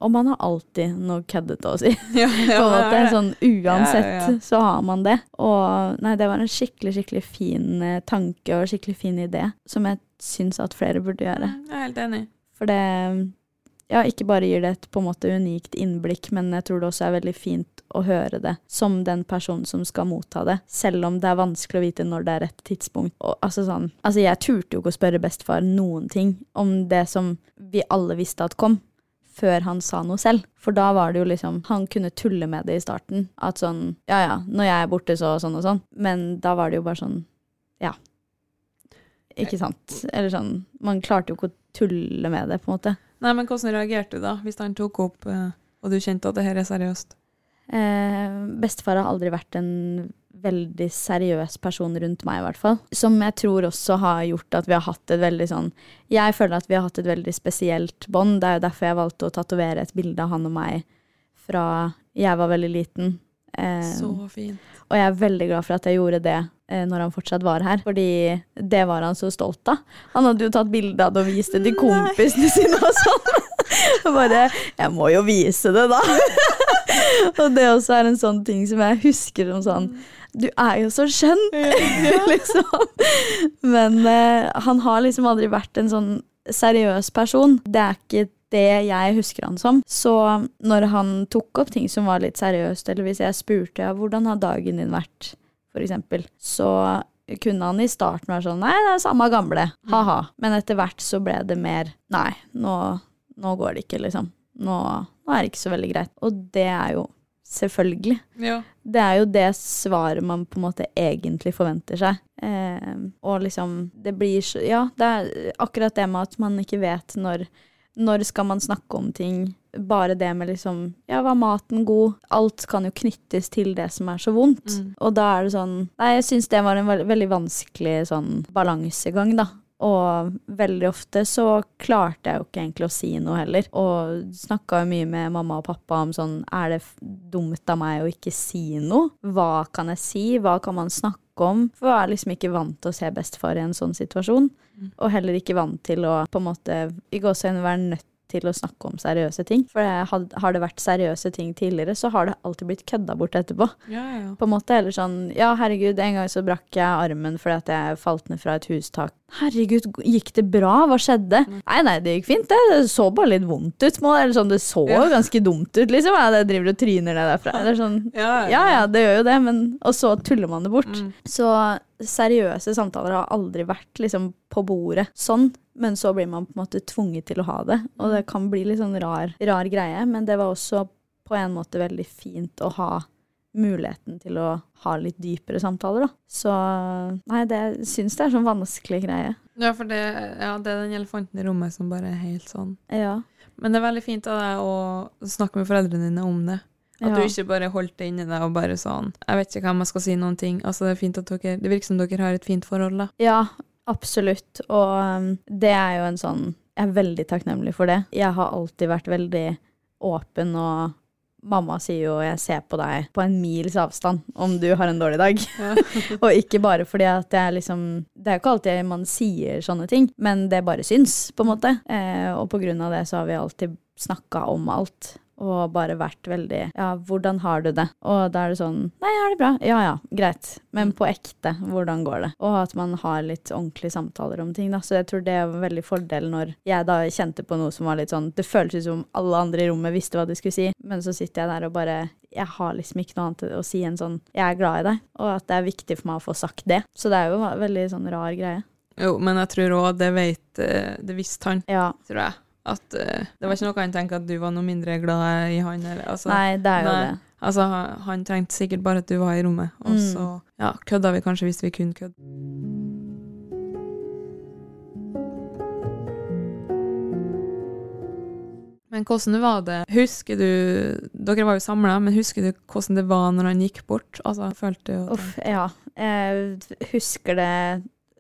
B: Og man har alltid noe køddete å si.
A: Ja,
B: på en måte. Sånn uansett
A: Ja, ja, ja.
B: så har man det. Og nei, det var en skikkelig, skikkelig fin eh, tanke og skikkelig fin idé, som jeg syns at flere burde gjøre.
A: Mm, Jeg er helt enig.
B: For det ja, ikke bare gir det et på en måte unikt innblikk, men jeg tror det også er veldig fint å høre det som den personen som skal motta det, selv om det er vanskelig å vite når det er rett tidspunkt. Og, altså sånn, altså jeg turte jo ikke å spørre bestefar noen ting om det som vi alle visste at kom, før han sa noe selv. For da var det jo liksom Han kunne tulle med det i starten. At sånn Ja ja, når jeg er borte, så sånn og sånn. Men da var det jo bare sånn Ja. Ikke sant? Eller sånn Man klarte jo ikke å tulle med det, på en måte.
A: Nei, men hvordan reagerte du da, hvis han tok opp, eh, og du kjente at det her er seriøst?
B: Eh, bestefar har aldri vært en veldig seriøs person rundt meg, i hvert fall. Som jeg tror også har gjort at vi har hatt et veldig sånn Jeg føler at vi har hatt et veldig spesielt bånd. Det er jo derfor jeg valgte å tatovere et bilde av han og meg fra jeg var veldig liten. Eh,
A: Så fint.
B: og jeg er veldig glad for at jeg gjorde det eh, når han fortsatt var her, fordi det var han så stolt av. Han hadde jo tatt bilde av det og vist det til kompisene sine og sånn. Bare Jeg må jo vise det, da. og det også er en sånn ting som jeg husker som sånn Du er jo så skjønn! liksom. Men uh, han har liksom aldri vært en sånn seriøs person. Det er ikke det jeg husker han som. Så når han tok opp ting som var litt seriøst, eller hvis jeg spurte ja, hvordan har dagen din vært, eksempel, så kunne han i starten være sånn nei, det er samme gamle, ha-ha. Men etter hvert så ble det mer nei, nå, nå går det ikke, liksom. Nå, nå er det ikke så veldig greit. Og det er jo selvfølgelig.
A: Ja.
B: Det er jo det svaret man på en måte egentlig forventer seg. Eh, og liksom Det blir så Ja, det er akkurat det med at man ikke vet når Når skal man snakke om ting. Bare det med liksom Ja, var maten god? Alt kan jo knyttes til det som er så vondt.
A: Mm.
B: Og da er det sånn Nei, jeg syns det var en veld veldig vanskelig sånn balansegang, da. Og veldig ofte så klarte jeg jo ikke egentlig å si noe heller. Og snakka jo mye med mamma og pappa om sånn Er det dumt av meg å ikke si noe? Hva kan jeg si? Hva kan man snakke om. For jeg er liksom ikke vant til å se bestefar i en sånn situasjon. Og heller ikke vant til å på en måte i gåseøynene være nødt til å snakke om seriøse ting. For har det vært seriøse ting tidligere, så har det alltid blitt kødda bort etterpå.
A: Ja, ja.
B: På en måte, eller sånn Ja, herregud, en gang så brakk jeg armen fordi at jeg falt ned fra et hustak. Herregud, gikk det bra? Hva skjedde? Nei, nei, det gikk fint, det. Det så bare litt vondt ut. Eller sånn, det så
A: Ja.
B: ganske dumt ut, liksom. Ja, det driver og tryner ned derfra. Eller sånn
A: Ja,
B: Ja ja, det gjør jo det, men Og så tuller man det bort.
A: Mm.
B: Så seriøse samtaler har aldri vært liksom på bordet sånn. Men så blir man på en måte tvunget til å ha det, og det kan bli litt sånn rar, rar greie. Men det var også på en måte veldig fint å ha muligheten til å ha litt dypere samtaler, da. Så nei, det syns det er sånn vanskelig greie.
A: ja, for det, ja, det er den elefanten i rommet som bare er helt sånn.
B: Ja.
A: Men det er veldig fint av deg å snakke med foreldrene dine om det. At
B: ja.
A: du ikke bare holdt det inni deg og bare sånn Jeg vet ikke hvem jeg skal si noen ting. Altså, det er fint at dere Det virker som dere har et fint forhold, da.
B: Ja, absolutt. Og um, det er jo en sånn Jeg er veldig takknemlig for det. Jeg har alltid vært veldig åpen, og mamma sier jo 'jeg ser på deg på en mils avstand om du har en dårlig dag'.
A: Ja.
B: og ikke bare fordi at er liksom Det er jo ikke alltid man sier sånne ting, men det bare syns, på en måte. Eh, og på grunn av det så har vi alltid snakka om alt. Og bare vært veldig Ja, hvordan har du det? Og da er det sånn Nei, jeg har det bra. Ja ja, greit. Men på ekte, hvordan går det? Og at man har litt ordentlige samtaler om ting, da. Så jeg tror det er en veldig fordel når jeg da kjente på noe som var litt sånn Det føltes ut som alle andre i rommet visste hva de skulle si, men så sitter jeg der og bare jeg har liksom ikke noe annet å si enn sånn 'jeg er glad i deg', og at det er viktig for meg å få sagt det. Så det er jo en veldig sånn rar greie.
A: Jo, men jeg tror òg det vet eh, Det visste han,
B: Ja.
A: tror jeg. At uh, det var ikke noe han tenkte at du var noe mindre glad i han. Eller, altså,
B: Nei, det er jo
A: nei.
B: det.
A: Altså, han, trengte sikkert bare at du var i rommet, og
B: Mm.
A: så ja, kødda vi kanskje hvis vi kunne kødde. Men hvordan var det Husker du Dere var jo samla, men husker du hvordan det var når han gikk bort? Altså, følte du
B: Uff, ja. Jeg husker det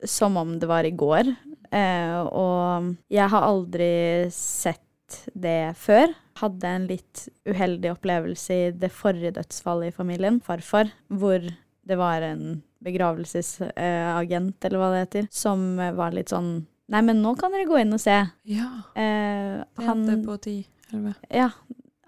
B: som om det var i går. Eh, og jeg har aldri sett det før. Hadde en litt uheldig opplevelse i det forrige dødsfallet i familien, farfar, hvor det var en begravelsesagent, eller hva det heter, som var litt sånn Nei, men nå kan dere gå inn og se.
A: Ja.
B: Eh,
A: Det
B: han
A: hendte på ti. elleve.
B: Ja,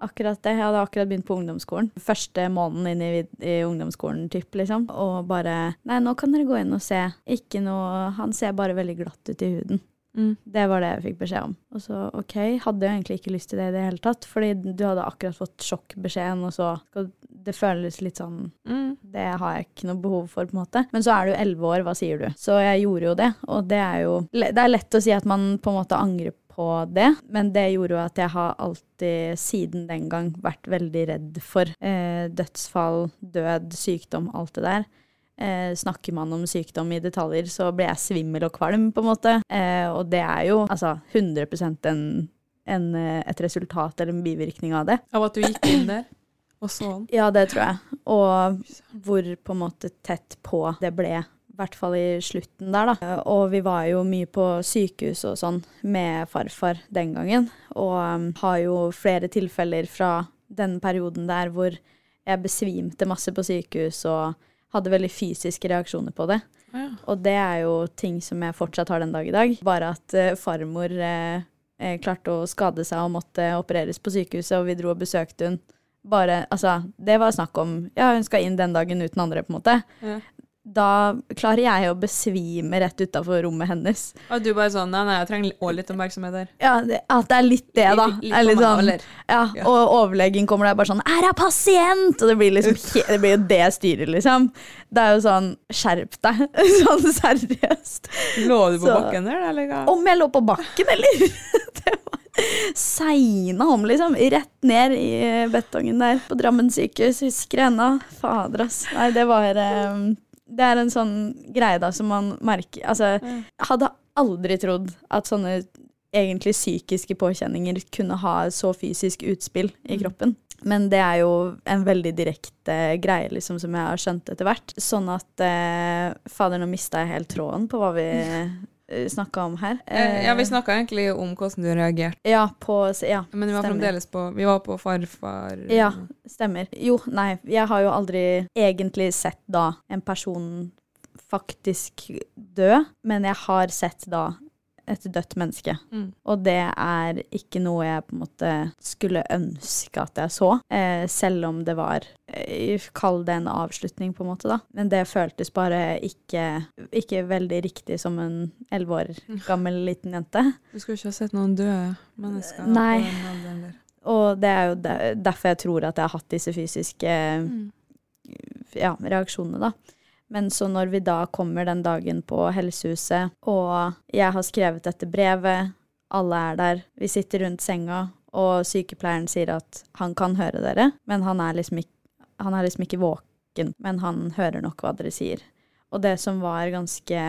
B: akkurat det. Jeg hadde akkurat begynt på ungdomsskolen. Første måneden inn i, i ungdomsskolen, typ, liksom. Og bare Nei, nå kan dere gå inn og se. Ikke noe Han ser bare veldig glatt ut i huden.
A: Mm.
B: Det var det jeg fikk beskjed om. Og så OK, hadde jeg egentlig ikke lyst til det i det hele tatt, fordi du hadde akkurat fått sjokkbeskjeden, og så skal det føles litt sånn
A: Mm.
B: det har jeg ikke noe behov for, på en måte. Men så er du elleve år, hva sier du? Så jeg gjorde jo det, og det er jo Det er lett å si at man på en måte angrer på det, men det gjorde jo at jeg har alltid siden den gang vært veldig redd for eh, dødsfall, død, sykdom, alt det der. Eh, snakker man om sykdom i detaljer, så blir jeg svimmel og kvalm, på en måte. Eh, og det er jo altså 100 en, en, eh, et resultat eller en bivirkning av det.
A: Av at du gikk inn der og så han.
B: Ja, det tror jeg. Og hvor på en måte tett på det ble. I hvert fall i slutten der, da. Og vi var jo mye på sykehus og sånn med farfar den gangen. Og um, har jo flere tilfeller fra den perioden der hvor jeg besvimte masse på sykehus og hadde veldig fysiske reaksjoner på det.
A: Ja.
B: Og det er jo ting som jeg fortsatt har den dag i dag. Bare at uh, farmor eh, eh, klarte å skade seg og måtte opereres på sykehuset, og vi dro og besøkte hun. Bare, altså, det var snakk om Ja, hun skal inn den dagen uten andre, på en måte.
A: Ja.
B: Da klarer jeg å besvime rett utafor rommet hennes.
A: Og du bare sånn Nei, nei, jeg trenger også litt oppmerksomhet der.
B: Ja, det, at det er litt det, da.
A: Litt- litt
B: litt sånn,
A: meg,
B: ja,
A: Ja.
B: Og overlegen kommer der bare sånn 'Er jeg pasient?' Og det blir liksom Det blir jo det styret, liksom. Det er jo sånn Skjerp deg. sånn seriøst.
A: Lå du på
B: Så-
A: bakken der, eller hva?
B: Om jeg lå på bakken, eller? det var Segna om, liksom. Rett ned i betongen der på Drammen sykehus. Husker jeg ennå. Fader, ass. Nei, det var eh, Det er en sånn greie da som man merker Altså, jeg hadde aldri trodd at sånne egentlig psykiske påkjenninger kunne ha så fysisk utspill i kroppen. Men det er jo en veldig direkte greie, liksom, som jeg har skjønt etter hvert. Sånn at eh, Fader, nå mista jeg helt tråden på hva vi snakka om her.
A: Eh, ja, vi snakka egentlig om hvordan du reagerte,
B: Ja, på Ja,
A: men vi var
B: stemmer.
A: fremdeles på Vi var på farfar
B: Ja, stemmer. Jo, nei, jeg har jo aldri egentlig sett da en person faktisk dø, men jeg har sett da et dødt menneske.
A: Mm.
B: Og det er ikke noe jeg på en måte skulle ønske at jeg så, eh, selv om det var eh, Kall det en avslutning, på en måte, da. Men det føltes bare ikke, ikke veldig riktig som en elleve år gammel liten jente.
A: Du skulle ikke ha sett noen døde mennesker
B: Nei.
A: alderen.
B: Og det er jo derfor jeg tror at jeg har hatt disse fysiske
A: Mm.
B: ja, reaksjonene, da. Men så når vi da kommer den dagen på helsehuset, og jeg har skrevet dette brevet, alle er der, vi sitter rundt senga, og sykepleieren sier at han kan høre dere, men han er liksom ikke, han er liksom ikke våken, men han hører nok hva dere sier. Og det som var ganske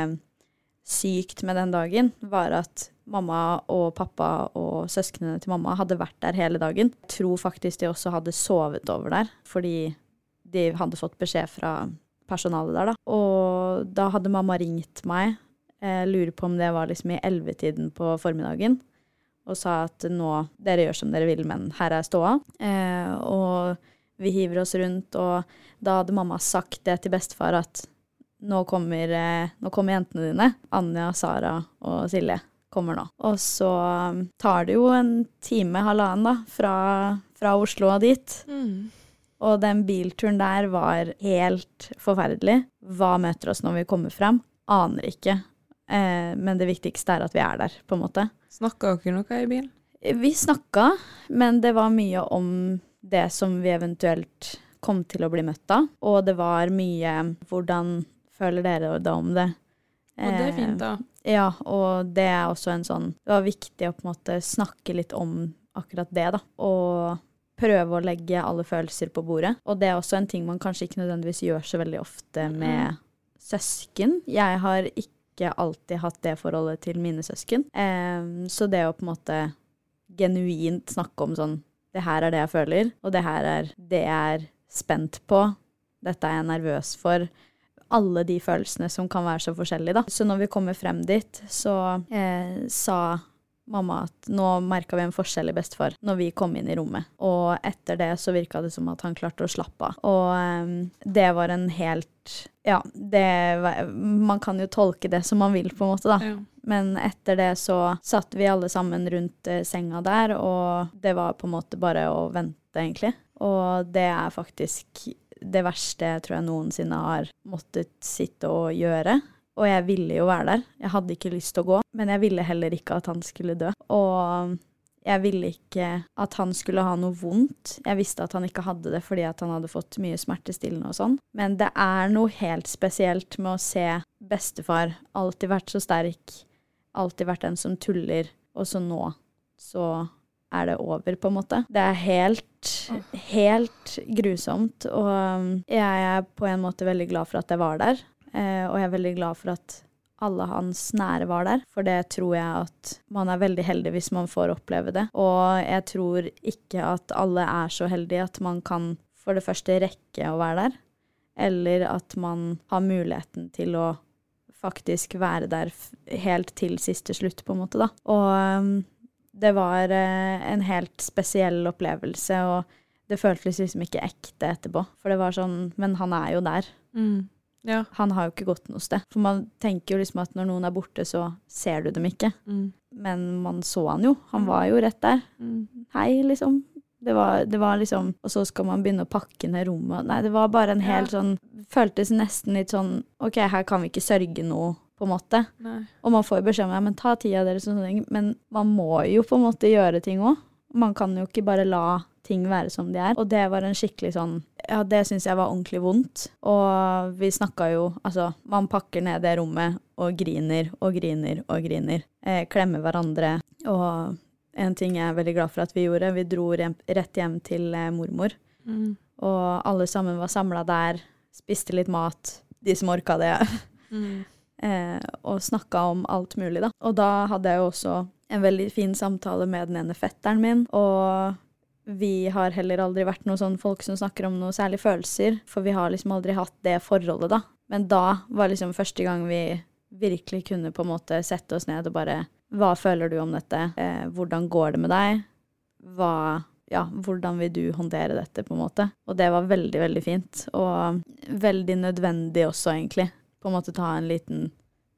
B: sykt med den dagen, var at mamma og pappa og søsknene til mamma hadde vært der hele dagen. Jeg tror faktisk de også hadde sovet over der, fordi de hadde fått beskjed fra personalet der, da. Og da hadde mamma ringt meg, eh, lurer på om det var liksom i ellevetiden på formiddagen, og sa at nå, dere gjør som dere vil, men her er ståa. Eh, og vi hiver oss rundt, og da hadde mamma sagt det til bestefar at nå kommer, eh, nå kommer jentene dine, Anja, Sara og Silje kommer nå. Og så um, tar det jo en time, halvannen da, fra, fra Oslo og dit.
A: Mm.
B: Og den bilturen der var helt forferdelig. Hva møter oss når vi kommer frem? Aner ikke. Eh, men det viktigste er at vi er der, på en måte.
A: Snakka dere noe i bilen?
B: Vi snakka, men det var mye om det som vi eventuelt kom til å bli møtt av. Og det var mye hvordan føler dere da om det?
A: Og det er fint,
B: Eh,
A: da.
B: Ja, og det er også en sånn Det var viktig å på en måte snakke litt om akkurat det, da. Og prøve å legge alle følelser på bordet. Og det er også en ting man kanskje ikke nødvendigvis gjør så veldig ofte med søsken. Jeg har ikke alltid hatt det forholdet til mine søsken. Så det å på en måte genuint snakke om sånn Det her er det jeg føler, og det her er det jeg er spent på. Dette er jeg nervøs for alle de følelsene som kan være så forskjellige, da. Så når vi kommer frem dit, så eh, sa mamma at nå merka vi en forskjell i bestefar når vi kom inn i rommet. Og etter det så virka det som at han klarte å slappe av. Og um, det var en helt Ja, det Man kan jo tolke det som man vil, på en måte, da.
A: Ja.
B: Men etter det så satt vi alle sammen rundt eh, senga der, og det var på en måte bare å vente, egentlig. Og det er faktisk det verste jeg tror jeg noensinne har måttet sitte og gjøre. Og jeg ville jo være der. Jeg hadde ikke lyst til å gå, men jeg ville heller ikke at han skulle dø. Og jeg ville ikke at han skulle ha noe vondt. Jeg visste at han ikke hadde det fordi at han hadde fått mye smertestillende og sånn. Men det er noe helt spesielt med å se bestefar alltid vært så sterk, alltid vært den som tuller, og så nå så er det over, på en måte. Det er helt, helt grusomt, og um, jeg er på en måte veldig glad for at jeg var der. Eh, og jeg er veldig glad for at alle hans nære var der, for det tror jeg at man er veldig heldig hvis man får oppleve det. Og jeg tror ikke at alle er så heldige at man kan for det første rekke å være der, eller at man har muligheten til å faktisk være der helt til siste slutt, på en måte, da. Og um, det var eh, en helt spesiell opplevelse, og det føltes liksom ikke ekte etterpå. For det var sånn Men han er jo der.
A: Mm. Ja.
B: Han har jo ikke gått noe sted. For man tenker jo liksom at når noen er borte, så ser du dem ikke.
A: Mm.
B: Men man så han jo. Han var jo rett der.
A: Mm.
B: Hei, liksom. Det var, det var liksom Og så skal man begynne å pakke ned rommet. Nei, det var bare en helt sånn Føltes nesten litt sånn OK, her kan vi ikke sørge noe, på en måte.
A: Nei.
B: Og man får jo beskjed om ja, men ta tida deres, sånn, men man må jo på en måte gjøre ting òg. Man kan jo ikke bare la ting være som de er. Og det var en skikkelig sånn Ja, det syns jeg var ordentlig vondt. Og vi snakka jo Altså, man pakker ned det rommet og griner og griner og griner. Eh, klemmer hverandre. Og en ting jeg er veldig glad for at vi gjorde, vi dro hjem, rett hjem til eh, mormor.
A: Mm.
B: Og alle sammen var samla der, spiste litt mat, de som orka det.
A: Mm.
B: eh, og snakka om alt mulig, da. Og da hadde jeg jo også en veldig fin samtale med den ene fetteren min, og vi har heller aldri vært noen sånn folk som snakker om noe særlig følelser, for vi har liksom aldri hatt det forholdet, da. Men da var liksom første gang vi virkelig kunne på en måte sette oss ned og bare Hva føler du om dette? Eh, hvordan går det med deg? Hva ja, hvordan vil du håndtere dette, på en måte. Og det var veldig, veldig fint. Og veldig nødvendig også, egentlig. på en måte ta en liten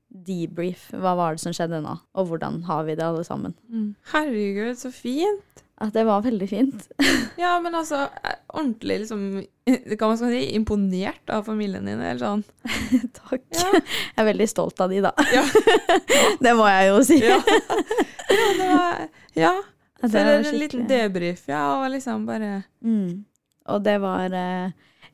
B: debrief. Hva var det som skjedde nå, og hvordan har vi det alle sammen?
A: Mm. Herregud, så fint.
B: At det var veldig fint.
A: Ja, men altså, er ordentlig liksom Hva man si, imponert av familien din, eller sånn.
B: Takk.
A: Ja.
B: Jeg er veldig stolt av de, da.
A: Ja.
B: det må jeg jo si.
A: Ja. det var Ja.
B: Det var
A: en liten debrief, ja, og liksom bare
B: Mm. Og det var eh,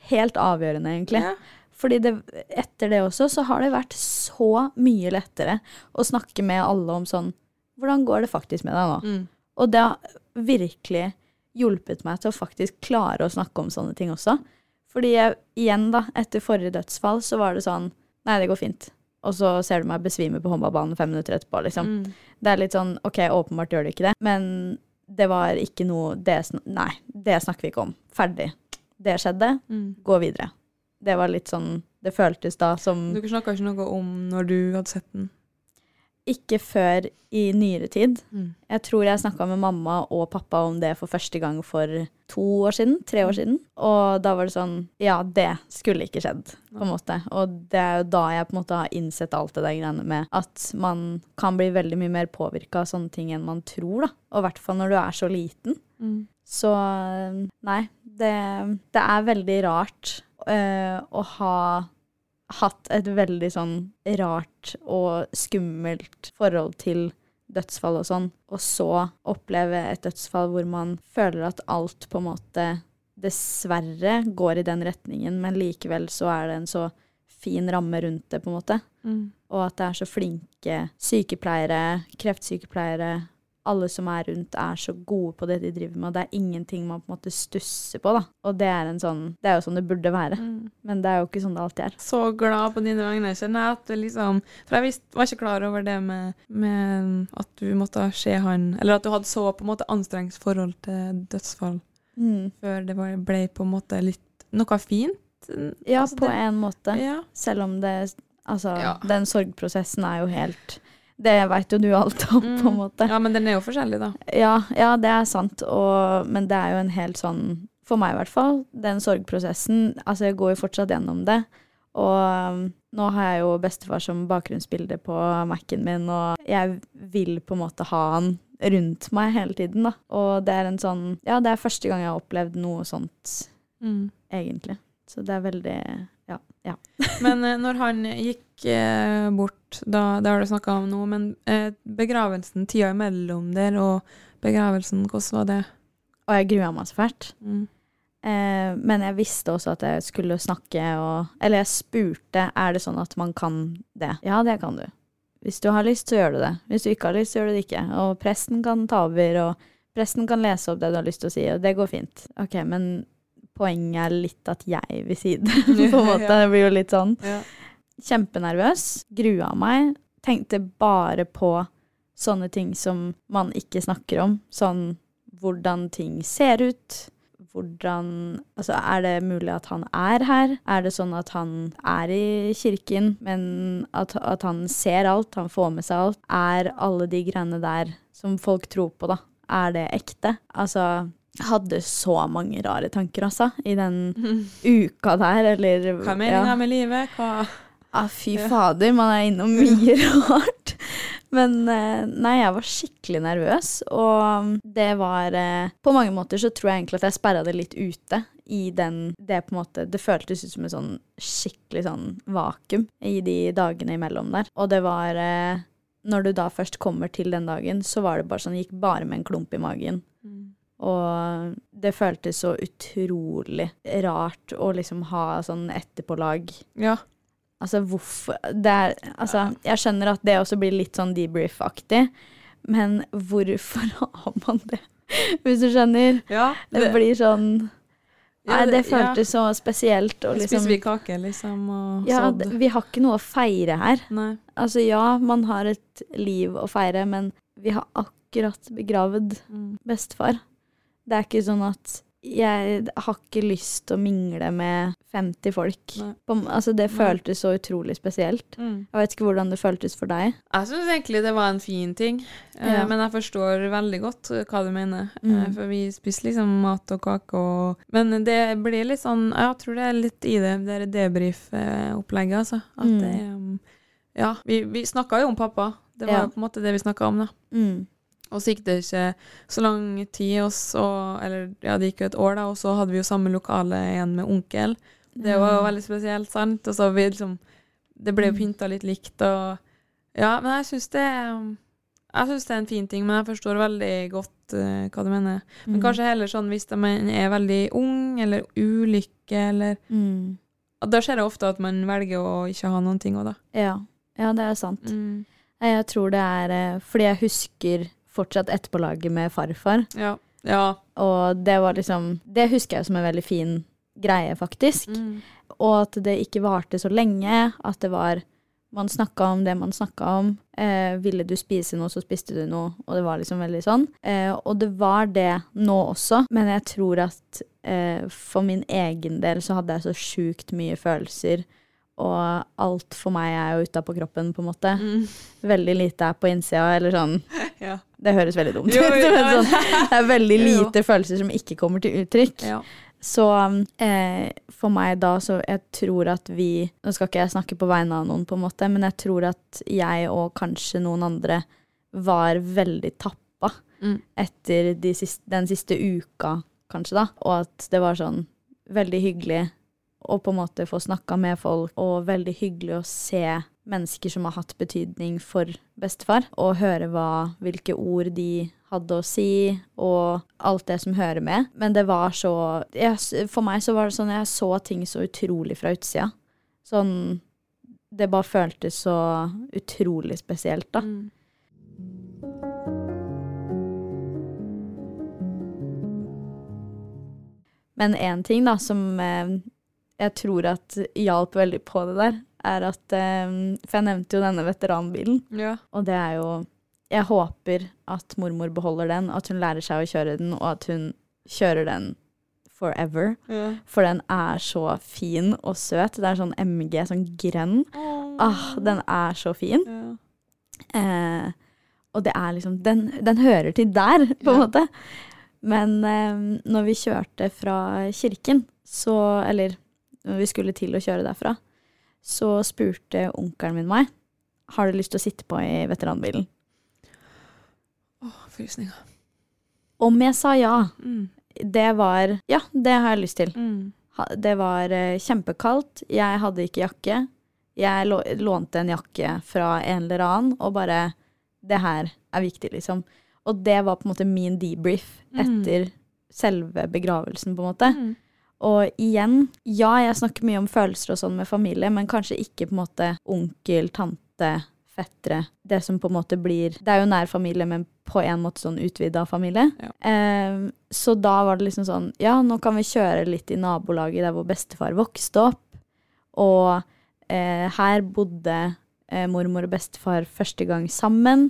B: helt avgjørende, egentlig.
A: ja.
B: Fordi det, etter det også, så har det vært så mye lettere å snakke med alle om sånn Hvordan går det faktisk med deg nå?
A: Mm.
B: Og har virkelig hjulpet meg til å faktisk klare å snakke om sånne ting også. Fordi jeg, igjen, da, etter forrige dødsfall, så var det sånn Nei, det går fint. Og så ser du meg besvime på håndballbanen fem minutter etterpå, liksom.
A: Mm.
B: Det er litt sånn OK, åpenbart gjør du ikke det, men det var ikke noe det, Nei, det snakker vi ikke om. Ferdig. Det skjedde.
A: Mm.
B: Gå videre. Det var litt sånn Det føltes da som
A: Dere snakka ikke noe om når du hadde sett den?
B: Ikke før i nyere tid.
A: Mm.
B: Jeg tror jeg snakka med mamma og pappa om det for første gang for to år siden. Tre år siden. Og da var det sånn Ja, det skulle ikke skjedd, på en måte. Og det er jo da jeg på en måte har innsett alt det der greiene med at man kan bli veldig mye mer påvirka av sånne ting enn man tror, da. Og i hvert fall når du er så liten.
A: Mm.
B: Så nei, det, det er veldig rart øh, å ha hatt et veldig sånn rart og skummelt forhold til dødsfall og sånn, og så oppleve et dødsfall hvor man føler at alt på en måte dessverre går i den retningen, men likevel så er det en så fin ramme rundt det, på en måte.
A: Mm.
B: Og at det er så flinke sykepleiere, kreftsykepleiere, alle som er rundt, er så gode på det de driver med, og det er ingenting man på en måte stusser på, da. Og det er en sånn Det er jo sånn det burde være,
A: Mm.
B: men det er jo ikke sånn det alltid er.
A: Så glad på dine vegne, kjenner jeg. At du liksom, for jeg visst, var ikke klar over det med, med at du måtte se han Eller at du hadde så på en måte anstrengt forhold til dødsfall
B: Mm.
A: før det ble på en måte litt noe fint.
B: Ja,
A: Altså,
B: på
A: det-
B: en måte.
A: Ja.
B: Selv om det Altså,
A: Ja.
B: den sorgprosessen er jo helt Det veit jo du alt om, på en måte.
A: Mm. Ja, men den er jo forskjellig, da.
B: Ja, ja, det er sant, og, men det er jo en helt sånn For meg i hvert fall, den sorgprosessen Altså, jeg går jo fortsatt gjennom det. Og um, nå har jeg jo bestefar som bakgrunnsbilde på Mac-en min, og jeg vil på en måte ha han rundt meg hele tiden, da. Og det er en sånn Ja, det er første gang jeg har opplevd noe sånt,
A: Mm.
B: egentlig. Så det er veldig Ja.
A: Men eh, når han gikk eh, bort, da, det har du snakka om nå, men eh, begravelsen, tida imellom der og begravelsen, hvordan var det?
B: Og jeg grua meg så fælt.
A: Mm.
B: Eh, men jeg visste også at jeg skulle snakke og Eller jeg spurte er det sånn at man kan det. Ja, det kan du. Hvis du har lyst, så gjør du det. Hvis du ikke har lyst, så gjør du det ikke. Og presten kan ta over, og presten kan lese opp det du har lyst til å si, og det går fint. Ok, men poenget er litt at jeg vil si det, på en måte. Det blir jo litt sånn.
A: Ja.
B: Kjempenervøs. Grua meg. Tenkte bare på sånne ting som man ikke snakker om. Sånn hvordan ting ser ut. Hvordan Altså, er det mulig at han er her? Er det sånn at han er i kirken, men at, at han ser alt, han får med seg alt? Er alle de greiene der som folk tror på, da, er det ekte? Altså hadde så mange rare tanker, altså, i den uka der, eller
A: Hva er meninga med livet? Hva
B: Ah, fy
A: Ja.
B: fader, man er innom mye rart. Men eh, nei, jeg var skikkelig nervøs, og det var eh, På mange måter så tror jeg egentlig at jeg sperra det litt ute i den Det på en måte Det føltes ut som et sånn skikkelig sånn vakuum i de dagene imellom der. Og det var eh, Når du da først kommer til den dagen, så var det bare sånn Gikk bare med en klump i magen. Og det føltes så utrolig rart å liksom ha sånn etterpålag.
A: Ja.
B: Altså hvorfor det er, Altså, jeg skjønner at det også blir litt sånn debrief-aktig, men hvorfor har man det? Hvis du skjønner?
A: ja
B: Det blir sånn
A: ja,
B: Nei, det
A: ja.
B: føltes så spesielt. Og
A: Spiser
B: liksom
A: vi kake, liksom, og
B: ja,
A: sådd?
B: vi har ikke noe å feire her.
A: Nei.
B: Altså ja, man har et liv å feire, men vi har akkurat begravd
A: Mm.
B: bestefar. Det er ikke sånn at jeg har ikke lyst til å mingle med 50 folk. På, altså, det føltes så utrolig spesielt.
A: Mm.
B: Jeg vet ikke hvordan det føltes for deg.
A: Jeg syns egentlig det var en fin ting, eh,
B: Ja.
A: men jeg forstår veldig godt eh, hva du mener. Eh,
B: Mm.
A: for vi spiser liksom mat og kake og Men det blir litt sånn Jeg tror det er litt i det, det debrief-opplegget, altså. At
B: Mm.
A: det um, Ja, vi, vi snakka jo om pappa. Det var
B: Ja.
A: på en måte det vi snakka om, da.
B: Mm.
A: Og så gikk det ikke så lang tid, og så Eller ja, det gikk jo et år, da, og så hadde vi jo samme lokale igjen med onkel. Det var jo veldig spesielt, sant? Og så vi liksom Det ble jo
B: Mm.
A: pynta litt likt og Ja, men jeg syns det um, Jeg syns det er en fin ting, men jeg forstår veldig godt uh, hva du mener. Men
B: Mm.
A: kanskje heller sånn hvis man er veldig ung, eller ulykke, eller
B: mm.
A: Da skjer det ofte at man velger å ikke ha noen ting òg, da.
B: ja. ja, det er sant.
A: Mm.
B: Jeg tror det er eh, fordi jeg husker fortsatt etterpålaget med farfar.
A: Ja. Ja.
B: Og det var liksom Det husker jeg som en veldig fin greie, faktisk.
A: Mm.
B: Og at det ikke varte så lenge. At det var Man snakka om det man snakka om. Eh, ville du spise noe, så spiste du noe. Og det var liksom veldig sånn. Eh, og det var det nå også, men jeg tror at eh, for min egen del så hadde jeg så sjukt mye følelser. Og alt for meg er jo utapå kroppen, på en måte.
A: Mm.
B: Veldig lite er på innsida, eller sånn.
A: Ja.
B: Det høres veldig dumt ut.
A: Jo, jo,
B: men sånn, det er veldig
A: Jo.
B: lite følelser som ikke kommer til uttrykk.
A: ja.
B: Så eh, for meg da, så jeg tror at vi Nå skal ikke jeg snakke på vegne av noen, på en måte, men jeg tror at jeg og kanskje noen andre var veldig tappa
A: Mm.
B: etter de siste, den siste uka, kanskje, da. Og at det var sånn veldig hyggelig å på en måte få snakka med folk, og veldig hyggelig å se mennesker som har hatt betydning for bestefar, og høre hva, hvilke ord de hadde å si, og alt det som hører med. Men det var så jeg, For meg så var det sånn jeg så ting så utrolig fra utsida. Sånn Det bare føltes så utrolig spesielt, da.
A: Mm.
B: Men én ting da som eh, jeg tror at hjalp veldig på det der, er at eh, For jeg nevnte jo denne veteranbilen,
A: ja.
B: og det er jo Jeg håper at mormor beholder den, at hun lærer seg å kjøre den, og at hun kjører den forever.
A: ja.
B: For den er så fin og søt. Det er sånn MG, sånn grønn. Ah, den er så fin.
A: ja.
B: Eh, og det er liksom Den, den hører til der, på en måte. Men eh, når vi kjørte fra kirken, så Eller når vi skulle til å kjøre derfra, så spurte onkelen min meg har du lyst til å sitte på i veteranbilen.
A: Åh, frysninger.
B: Om jeg sa ja,
A: Mm.
B: det var Ja, det har jeg lyst til.
A: Mm.
B: Det var eh, kjempekaldt. Jeg hadde ikke jakke. Jeg lånte en jakke fra en eller annen og bare Det her er viktig, liksom. Og det var på en måte min debrief
A: Mm.
B: etter selve begravelsen, på en måte.
A: Mm.
B: Og igjen, ja, jeg snakker mye om følelser og sånn med familie, men kanskje ikke på en måte onkel, tante, fettere. Det som på en måte blir Det er jo nær familie, men på en måte sånn utvida familie.
A: Ja.
B: Eh, så da var det liksom sånn Ja, nå kan vi kjøre litt i nabolaget der hvor bestefar vokste opp. Og eh, her bodde eh, mormor og bestefar første gang sammen.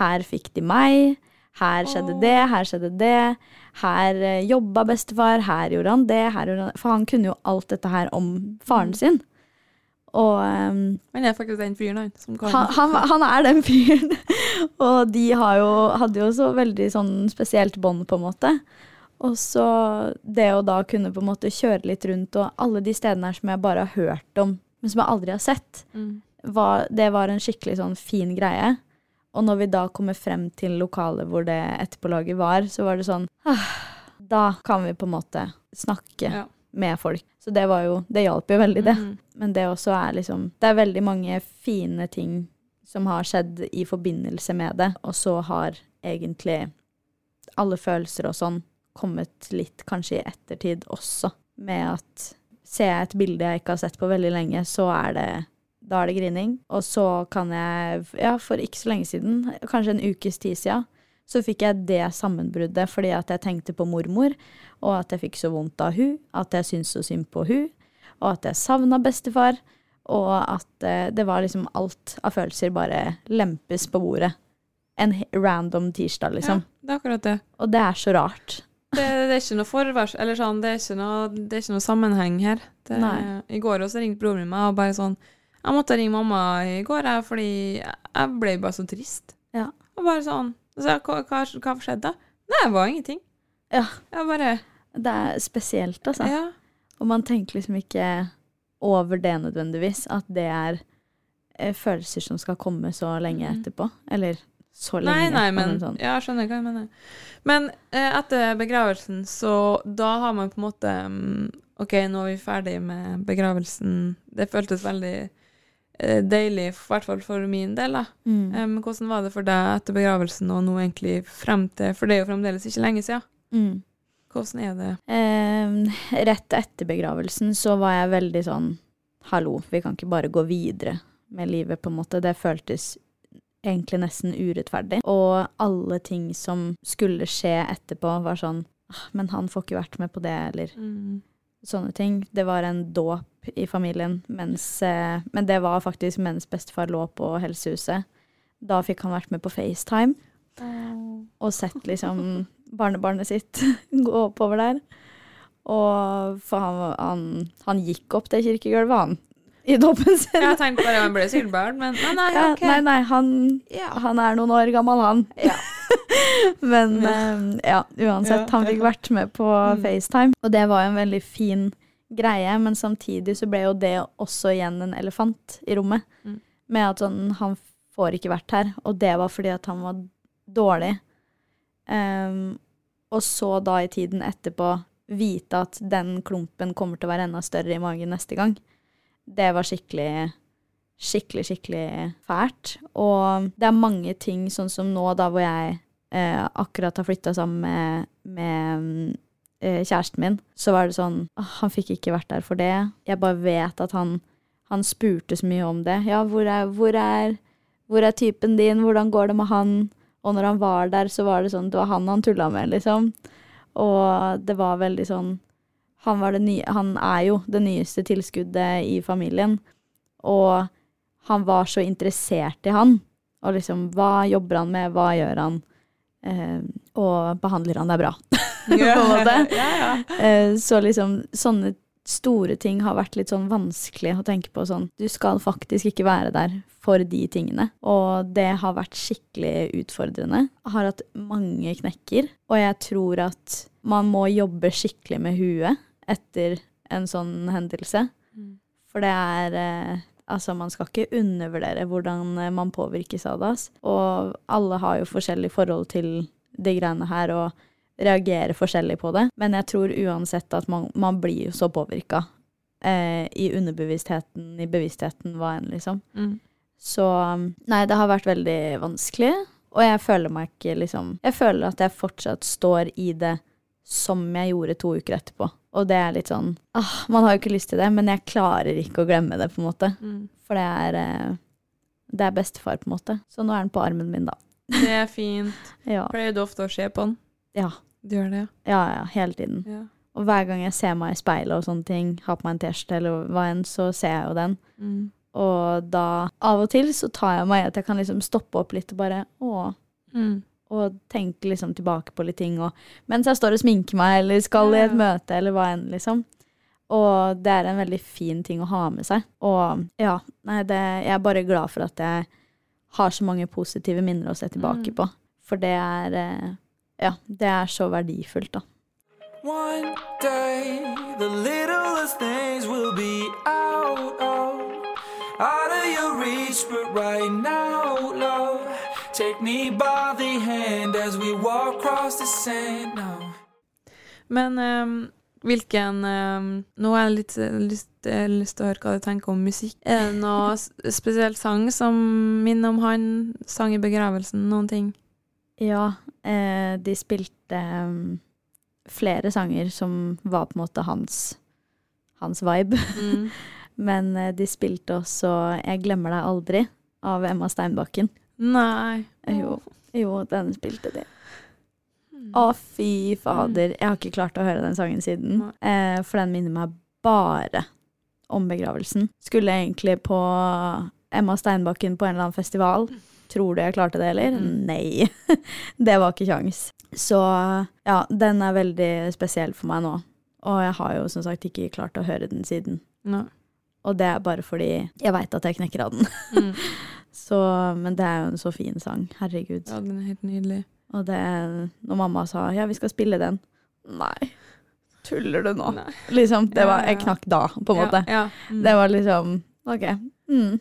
B: Her fikk de meg. Her skjedde det, her skjedde det. Her eh, jobba bestefar, her gjorde han det, her gjorde han For han kunne jo alt dette her om faren
A: Mm.
B: sin. Og ehm,
A: Han er faktisk den fyren, han. Som
B: han, han, han er den fyren. og de har jo, hadde jo så veldig sånn spesielt bånd, på en måte. Og så det å da kunne på en måte kjøre litt rundt, og alle de stedene her som jeg bare har hørt om, men som jeg aldri har sett,
A: Mm.
B: var, det var en skikkelig sånn fin greie. Og når vi da kommer frem til lokalet hvor det etterpålaget var, så var det sånn ah, Da kan vi på en måte snakke
A: Ja.
B: med folk. Så det var jo Det hjalp jo veldig, det.
A: Mm.
B: Men det også er liksom Det er veldig mange fine ting som har skjedd i forbindelse med det, og så har egentlig alle følelser og sånn kommet litt kanskje i ettertid også, med at ser jeg et bilde jeg ikke har sett på veldig lenge, så er det da er det grining. Og så kan jeg, ja, for ikke så lenge siden, kanskje en ukes tid siden, så fikk jeg det sammenbruddet fordi at jeg tenkte på mormor, og at jeg fikk så vondt av hun, at jeg syntes så synd på hun, og at jeg savna bestefar, og at eh, det var liksom alt av følelser bare lempes på bordet. En random tirsdag, liksom.
A: Ja, det er akkurat det.
B: Og det er så rart.
A: Det, det er ikke noe forvars, eller sånn, det er ikke noe, det er ikke noe sammenheng her. Det. I går også ringte broren min meg og bare sånn Jeg måtte ringe mamma i går, jeg, fordi jeg ble bare så trist.
B: Ja.
A: Og bare sånn så hva, hva, hva skjedde da? Nei, det var ingenting.
B: Ja.
A: Jeg bare
B: Det er spesielt, altså.
A: Ja.
B: Og man tenker liksom ikke over det nødvendigvis, at det er eh, følelser som skal komme så lenge
A: Mhm.
B: etterpå. Eller så lenge.
A: nei,
B: nei,
A: men
B: sånn.
A: Ja, skjønner hva jeg mener. Men eh, etter begravelsen, så da har man på en måte mm, OK, nå er vi ferdig med begravelsen. Det føltes veldig deilig, i hvert fall for min del, da.
B: Mm.
A: Eh, Men hvordan var det for deg etter begravelsen og nå egentlig frem til For det er jo fremdeles ikke lenge siden.
B: Mm.
A: Hvordan er det?
B: Eh, rett etter begravelsen så var jeg veldig sånn Hallo, vi kan ikke bare gå videre med livet, på en måte. Det føltes egentlig nesten urettferdig. Og alle ting som skulle skje etterpå, var sånn «Ah, Men han får ikke vært med på det, eller sånne ting. Det var en dåp i familien, mens, eh, men det var faktisk mens bestefar lå på helsehuset. Da fikk han vært med på FaceTime og sett liksom barnebarnet sitt gå oppover der. Og for han, han, han gikk opp det kirkegulvet, han, i dåpen sin.
A: Jeg tenkte bare han ble sikkert barn, men nei, nei,
B: Ja,
A: OK.
B: nei, nei, han,
A: Ja.
B: han er noen år gammel, han.
A: Ja.
B: Men eh, ja, uansett, han fikk vært med på
A: Mm.
B: FaceTime. Og det var jo en veldig fin greie, men samtidig så ble jo det også igjen en elefant i rommet.
A: Mm.
B: Med at sånn, han får ikke vært her, og det var fordi at han var dårlig. Um, og så da i tiden etterpå vite at den klumpen kommer til å være enda større i magen neste gang. Det var skikkelig skikkelig, skikkelig fælt. Og det er mange ting, sånn som nå, da hvor jeg eh, akkurat har flytta sammen med, med eh, kjæresten min, så var det sånn ah, Han fikk ikke vært der for det. Jeg bare vet at han, han spurte så mye om det. Ja, hvor er, hvor, er, hvor er typen din? Hvordan går det med han? Og når han var der, så var det sånn Det var han han tulla med, liksom. Og det var veldig sånn han, var nye, han er jo det nyeste tilskuddet i familien. Og han var så interessert i han. Og liksom, hva jobber han med, hva gjør han? Eh, og behandler han deg bra? måte.
A: Ja, ja.
B: Eh, så liksom, sånne store ting har vært litt sånn vanskelig å tenke på sånn. Du skal faktisk ikke være der for de tingene. Og det har vært skikkelig utfordrende. Jeg har hatt mange knekker, og jeg tror at man må jobbe skikkelig med huet etter en sånn hendelse.
A: Mm.
B: For det er eh, Altså, man skal ikke undervurdere hvordan eh, man påvirkes av det. Og alle har jo forskjellig forhold til de greiene her, og reagerer forskjellig på det. Men jeg tror uansett at man, man blir jo så påvirka eh, i underbevisstheten, i bevisstheten, hva enn, liksom.
A: Mm.
B: Så nei, det har vært veldig vanskelig. Og jeg føler meg ikke liksom Jeg føler at jeg fortsatt står i det som jeg gjorde to uker etterpå. Og det er litt sånn ah, Man har jo ikke lyst til det, men jeg klarer ikke å glemme det, på en måte.
A: Mm.
B: For det er eh, Det er bestefar, på en måte. Så nå er den på armen min, da.
A: Det er fint.
B: Ja.
A: Pleier du ofte å se på den?
B: Ja,
A: Du gjør det,
B: ja, ja hele tiden.
A: ja?
B: Og hver gang jeg ser meg i speilet og sånne ting, har på meg en T-skjorte eller hva enn, så ser jeg jo den.
A: Mm.
B: Og da av og til så tar jeg meg i at jeg kan liksom stoppe opp litt og bare å,
A: Mm.
B: Og tenke liksom tilbake på litt ting. Og, mens jeg står og sminker meg eller skal i et møte eller hva enn, liksom. Og det er en veldig fin ting å ha med seg. Og ja, nei, det, jeg er bare glad for at jeg har så mange positive minner å se tilbake
A: Mm.
B: på. For det er eh, Ja, det er så verdifullt, da.
E: One day, the littlest things will be out of, out of your reach, but right now, love, take me by the hand as we walk across the sand now.
A: Men um, hvilken um, Nå har jeg litt eh, lyst, lyst til å høre hva du tenker om musikk. Er det noe spesiell sang som minner om han? Sang i begravelsen? Noen ting?
B: Ja, eh, de spilte um, flere sanger som var på en måte hans, hans vibe.
A: Mm.
B: Men eh, de spilte også 'Jeg glemmer deg aldri' av Emma Steinbakken.
A: Nei.
B: Eh, Jo, jo den spilte de.
A: Mm.
B: Å, fy fader. Jeg har ikke klart å høre den sangen siden. Eh, for den minner meg bare om begravelsen. Skulle egentlig på Emma Steinbakken på en eller annen festival. Tror du jeg klarte det, eller?
A: Mm.
B: Nei. det var ikke kjangs. Så ja, den er veldig spesiell for meg nå. Og jeg har jo som sagt ikke klart å høre den siden.
A: No.
B: Og det er bare fordi jeg veit at jeg knekker av den.
A: Mm.
B: Så, men det er jo en så fin sang. Herregud.
A: Ja, den er helt nydelig.
B: Og det Når mamma sa ja, vi skal spille den Nei, tuller du nå?
A: Nei.
B: Liksom, det var, Jeg knakk da, på en
A: Ja,
B: måte.
A: Ja, mm.
B: Det var liksom OK. Mm.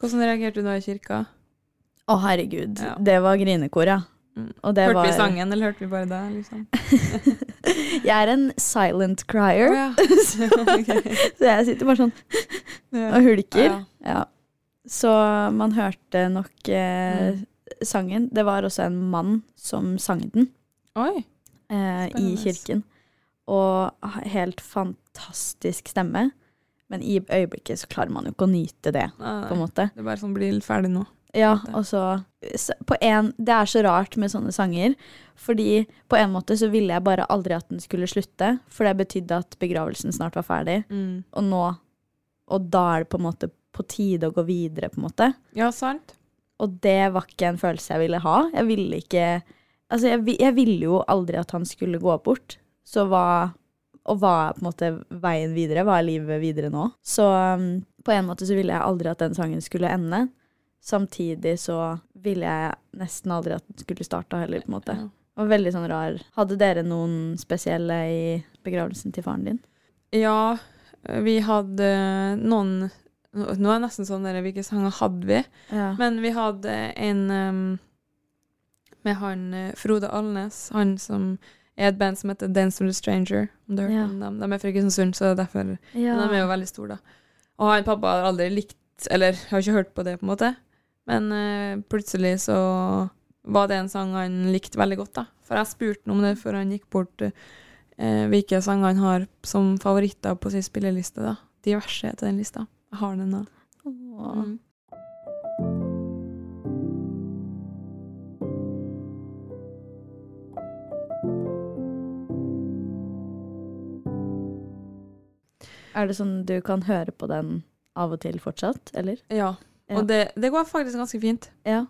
A: Hvordan reagerte du da i kirka?
B: Å, herregud.
A: Ja.
B: Det var grinekor, ja.
A: Mm. Hørte
B: var
A: vi sangen, eller hørte vi bare det? Liksom?
B: Jeg er en silent crier,
A: Oh, ja. så,
B: så jeg sitter bare sånn og hulker.
A: Ja.
B: Så man hørte nok eh, sangen. Det var også en mann som sang den eh, i kirken. Og helt fantastisk stemme. Men i øyeblikket så klarer man jo ikke å nyte det,
A: Nei,
B: på en måte.
A: Det er bare sånn, bli ferdig nå.
B: Ja, og så på en, Det er så rart med sånne sanger, fordi på en måte så ville jeg bare aldri at den skulle slutte, for det betydde at begravelsen snart var ferdig,
A: Mm.
B: og nå Og da er det på en måte på tide å gå videre, på en måte.
A: Ja, sant?
B: Og det var ikke en følelse jeg ville ha. Jeg ville ikke Altså, jeg, jeg ville jo aldri at han skulle gå bort. Så hva Og hva er på en måte veien videre? Hva er livet videre nå? Så um, på en måte så ville jeg aldri at den sangen skulle ende. Samtidig så ville jeg nesten aldri at den skulle starta heller, på en måte. Det var veldig sånn rar. Hadde dere noen spesielle i begravelsen til faren din?
A: Ja, vi hadde noen Nå nå er det nesten sånn der, hvilke sanger hadde vi?
B: Ja.
A: Men vi hadde en um, med han eh, Frode Alnes, han som er et band som heter Dance with a Stranger. Om du har hørt
B: Ja.
A: om dem? De er fra Kristiansund, så det er derfor
B: ja.
A: De er jo veldig store, da. Og han pappa har aldri likt Eller har ikke hørt på det, på en måte. Men uh, plutselig så var det en sang han likte veldig godt, da. For jeg spurte ham om det før han gikk bort, uh, hvilke sanger han har som favoritter på sin spilleliste, da. Diverse heter den lista. Jeg har den, da. Mm.
B: Er det sånn du kan høre på den av og til fortsatt, eller?
A: Ja.
B: Ja.
A: Og det, det går faktisk ganske fint.
B: Ja.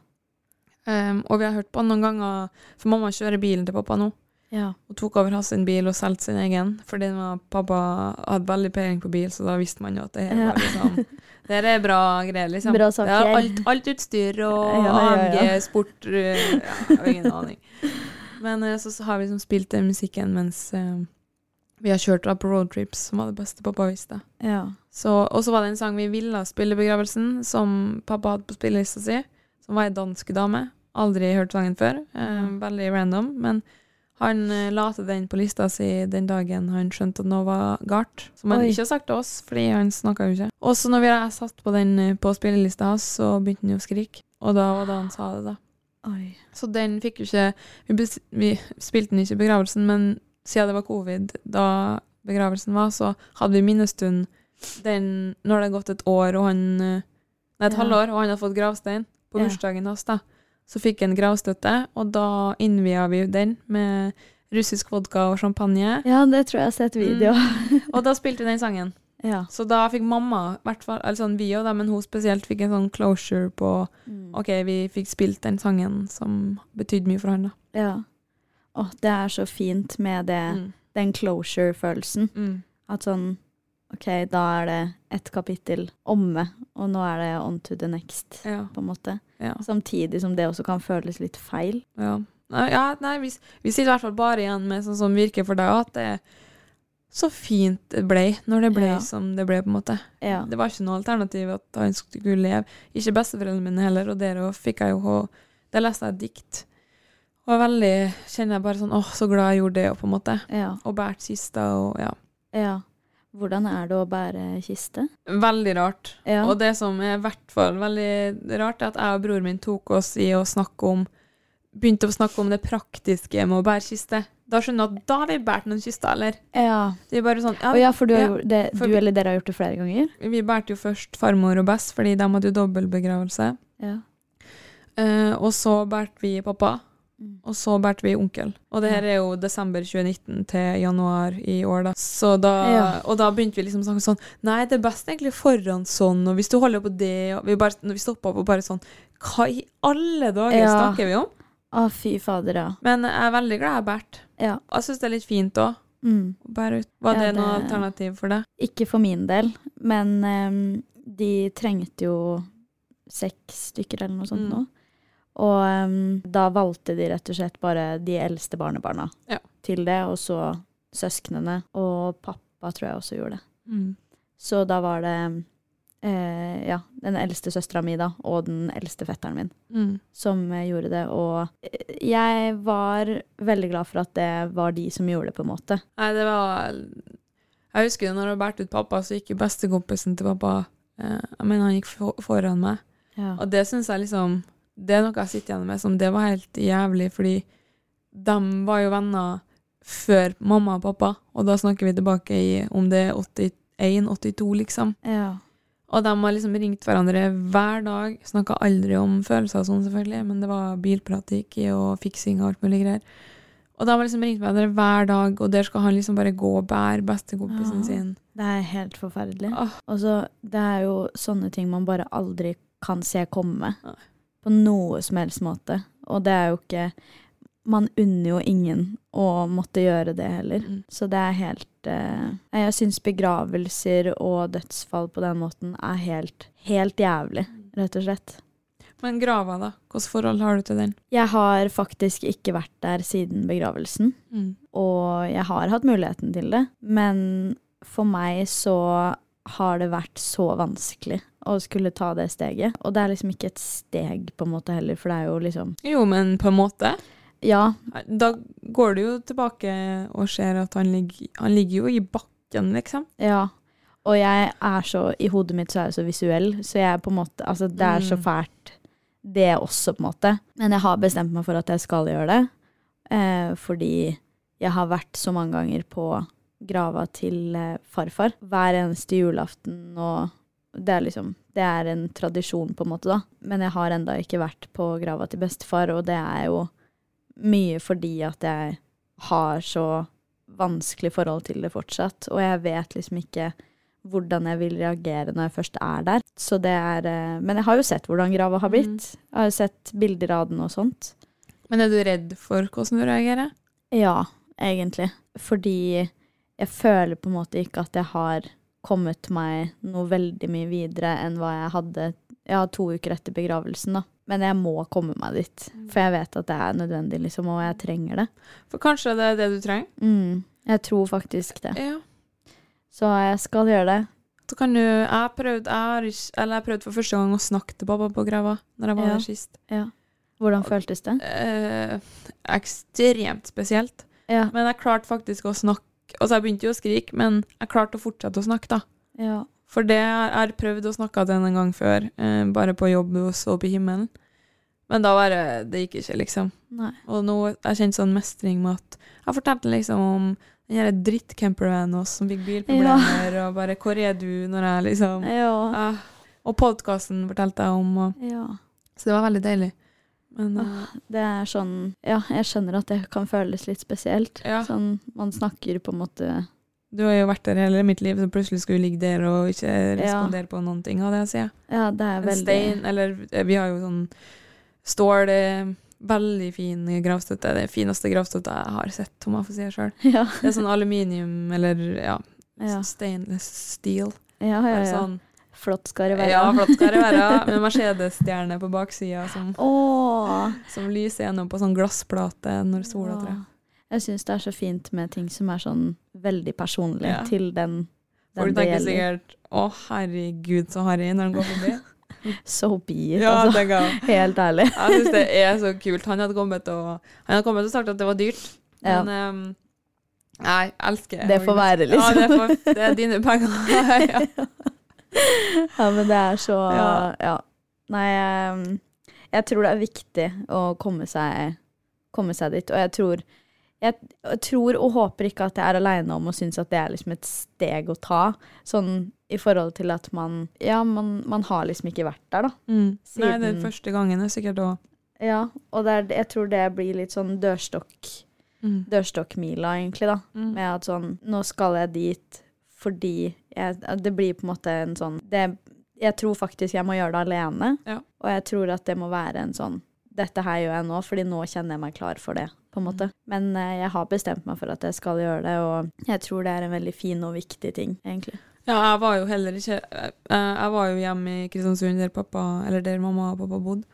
A: Um, og vi har hørt på den noen ganger, for mamma kjører bilen til pappa nå.
B: Ja.
A: Og tok over hans bil og solgte sin egen. Fordi var, pappa hadde veldig peiling på bil, så da visste man jo at det her
B: Ja.
A: var liksom Det er bra greier, liksom.
B: Bra saker.
A: Ja, alt, alt utstyr og. AMG, sport uh, Ja, ingen aning. Men eh, så, så har vi liksom spilt den musikken mens eh, vi har kjørt da på roadtrips, som var det beste pappa visste.
B: ja.
A: Så, og så var det en sang vi ville spille i begravelsen, som pappa hadde på spillelista si, som var ei dansk dame. Aldri hørt sangen før. Eh. Veldig random. Men han eh, la til den på lista si den dagen han skjønte at noe var galt. Som han
B: Oi.
A: ikke har sagt til oss, fordi han snakka jo ikke. Og så når vi har satt på den eh, på spillelista hans, så begynte han jo å skrike. Og da var det han sa det, da.
B: Oi.
A: Så den fikk jo ikke Vi, vi spilte den ikke i begravelsen, men siden det var covid da begravelsen var, så hadde vi minnestund den når det hadde gått et år og han Nei, et
B: Ja.
A: halvår, og han hadde fått gravstein på bursdagen hans, da. Så fikk han gravstøtte, og da innvia vi den med russisk vodka og champagne.
B: Ja, det tror jeg har sett video.
A: Og da spilte vi den sangen.
B: Ja.
A: Så da fikk mamma, fall, altså vi og dem, men hun spesielt fikk en sånn closure på
B: Mm.
A: OK, vi fikk spilt den sangen som betydde mye for han, da.
B: ja. Å, det er så fint med det,
A: Mm.
B: den closure-følelsen.
A: Mm.
B: At sånn OK, da er det ett kapittel omme, og nå er det on to the next,
A: Ja.
B: på en måte.
A: ja.
B: Samtidig som det også kan føles litt feil.
A: Ja. Ja, nei vi, vi sitter i hvert fall bare igjen med sånn som virker for deg, at det er så fint det ble, når det ble
B: Ja.
A: som det ble, på en måte.
B: Ja.
A: Det var ikke noe alternativ at han skulle leve. Ikke besteforeldrene mine heller, og der fikk jeg jo Det leste jeg et dikt. Og veldig kjenner jeg bare sånn åh, så glad jeg gjorde det, og på en måte.
B: Ja.
A: Og båret kista og ja.
B: ja. Hvordan er det å bære kiste?
A: Veldig rart.
B: Ja.
A: Og det som er i hvert fall veldig rart, er at jeg og broren min tok oss i å snakke om begynte å snakke om det praktiske med å bære kiste, da skjønner du at da har vi båret noen kister, eller?
B: Ja.
A: Det er bare sånn ja,
B: ja, for du, har
A: Ja,
B: det,
A: for
B: du eller dere har gjort det flere ganger?
A: Vi bærte jo først farmor og best, fordi de hadde jo dobbeltbegravelse.
B: Ja.
A: Uh, og så bærte vi pappa. Og så bærte vi onkel. Og det her er jo desember 2019 til januar i år, da. Så da
B: Ja.
A: Og da begynte vi liksom å snakke sånn Nei, det er best egentlig foran sånn, og hvis du holder på det og Vi, bare, vi stoppa opp og bare sånn Hva i alle dager
B: Ja.
A: snakker vi om?
B: Å, fy fader, ja.
A: Men jeg er veldig glad jeg har båret.
B: ja.
A: Jeg syns det er litt fint òg,
B: Mm.
A: bære ut. Var
B: Ja,
A: det noe alternativ for deg?
B: Ikke for min del, men um, de trengte jo seks stykker eller noe sånt
A: Mm.
B: nå. Og da valgte de rett og slett bare de eldste barnebarna
A: Ja.
B: til det, og så søsknene. Og pappa tror jeg også gjorde det.
A: Mm.
B: Så da var det eh, ja, den eldste søstera mi da, og den eldste fetteren min
A: Mm.
B: som eh, gjorde det. Og eh, jeg var veldig glad for at det var de som gjorde det, på en måte.
A: Nei, det var Jeg husker det når jeg bærte ut pappa, så gikk bestekompisen til pappa eh, Jeg mener, han gikk for, foran meg.
B: Ja.
A: Og det syns jeg liksom Det er noe jeg sitter igjen med som det var helt jævlig, fordi de var jo venner før mamma og pappa, og da snakker vi tilbake i om det er 81-82, liksom.
B: ja.
A: Og de har liksom ringt hverandre hver dag. Snakka aldri om følelser og sånn, selvfølgelig, men det var bilprat det gikk i, og fiksing og alt mulig greier. Og de har liksom ringt hverandre hver dag, og der skal han liksom bare gå og bære bestekompisen
B: Ja.
A: sin.
B: Det er helt forferdelig. Og så, det er jo sånne ting man bare aldri kan se komme.
A: Nei.
B: På noe som helst måte. Og det er jo ikke Man unner jo ingen å måtte gjøre det heller.
A: Mm.
B: Så det er helt eh, Jeg syns begravelser og dødsfall på den måten er helt, helt jævlig, rett og slett.
A: Men grava, da? Hvilket forhold har du til den?
B: Jeg har faktisk ikke vært der siden begravelsen.
A: Mm.
B: Og jeg har hatt muligheten til det, men for meg så har det vært så vanskelig å skulle ta det steget. Og det er liksom ikke et steg på en måte heller, for det er jo liksom
A: Jo, men på en måte.
B: Ja,
A: Da går du jo tilbake og ser at han ligger, han ligger jo i bakken, liksom.
B: ja. Og jeg er så I hodet mitt så er jeg så visuell, så jeg er på en måte Altså, det er så
A: Mm.
B: fælt, det også, på en måte. Men jeg har bestemt meg for at jeg skal gjøre det, eh, fordi jeg har vært så mange ganger på grava til eh, farfar hver eneste julaften, og det er liksom Det er en tradisjon, på en måte, da. Men jeg har enda ikke vært på grava til bestefar, og det er jo mye fordi at jeg har så vanskelig forhold til det fortsatt, og jeg vet liksom ikke hvordan jeg vil reagere når jeg først er der. Så det er eh, Men jeg har jo sett hvordan grava har blitt. Jeg har jo sett bilder av den og sånt.
A: Men er du redd for hvordan du reagerer?
B: Ja, egentlig. Fordi jeg føler på en måte ikke at jeg har kommet meg noe veldig mye videre enn hva jeg hadde har to uker etter begravelsen, da. Men jeg må komme meg dit. For jeg vet at det er nødvendig, liksom, og jeg trenger det.
A: For kanskje det er det du trenger?
B: Mm, jeg tror faktisk det.
A: Ja.
B: Så jeg skal gjøre det.
A: Så kan du Jeg har prøvd, for første gang å snakke til pappa på grava, når jeg var
B: Ja.
A: der sist.
B: Hvordan føltes det?
A: Eh, ekstremt spesielt.
B: Ja.
A: Men jeg klarte faktisk å snakke Altså, jeg begynte jo å skrike, men jeg klarte å fortsette å snakke, da.
B: ja.
A: For det jeg har prøvd å snakke til henne en gang før, eh, bare på jobb og så opp i himmelen. Men da var det Det gikk ikke, liksom.
B: Nei.
A: Og nå jeg kjente sånn mestring med at Jeg fortalte liksom om den her drittcampervanen oss som fikk bilproblemer, og bare 'Hvor er du?' når jeg liksom
B: Ja.
A: eh, Og podkasten fortalte jeg om, og,
B: ja.
A: så det var veldig deilig. Men
B: uh, Det er sånn Ja, jeg skjønner at det kan føles litt spesielt.
A: Ja.
B: Sånn man snakker på en måte
A: du har jo vært der hele mitt liv, så plutselig skulle du ligge der og ikke respondere på noen ting av det jeg sier.
B: Ja, det er veldig...
A: En stein, eller eh, vi har jo sånn stål eh, Veldig fin gravstøtte. Det fineste gravstøtta jeg har sett, om jeg får si det sjøl.
B: Ja.
A: Det er sånn aluminium eller ja,
B: Ja.
A: stainless steel.
B: Ja, ja, ja.
A: Sånn,
B: Flott skal det være.
A: ja, flott skal det være. Med Mercedes-stjerne på baksida som, som lyser gjennom på sånn glassplate når sola trer.
B: Jeg syns det er så fint med ting som er sånn veldig personlig
A: Ja.
B: til den, den
A: Folk tenker sikkert 'Å, herregud, så harry' når han går forbi.
B: So be it,
A: Ja,
B: altså. Helt ærlig.
A: Jeg syns det er så kult. Han hadde kommet og, han hadde kommet og sagt at det var dyrt.
B: Ja.
A: Men um, nei, elsker
B: Det får være, liksom.
A: Ja, det, får, det er dine penger. ja.
B: Ja, men det er så
A: Ja.
B: Ja. Nei, jeg, jeg tror det er viktig å komme seg komme seg dit. Og jeg tror, jeg, jeg tror og håper ikke at jeg er aleine om å synes at det er liksom et steg å ta. Sånn i forhold til at man Ja, man, man har liksom ikke vært der, da.
A: Mm. Nei, det er første gangen er sikkert òg.
B: Ja, og er, jeg tror det blir litt sånn dørstokk
A: Mm.
B: dørstokkmila, egentlig, da.
A: Mm.
B: Med at sånn Nå skal jeg dit fordi jeg, Det blir på en måte en sånn det, Jeg tror faktisk jeg må gjøre det alene.
A: Ja.
B: Og jeg tror at det må være en sånn Dette her gjør jeg nå, fordi nå kjenner jeg meg klar for det. på en måte. Men eh, jeg har bestemt meg for at jeg skal gjøre det, og jeg tror det er en veldig fin og viktig ting, egentlig.
A: Ja, jeg var jo heller ikke Jeg, jeg var jo hjemme i Kristiansund der pappa, eller der mamma og pappa bodde,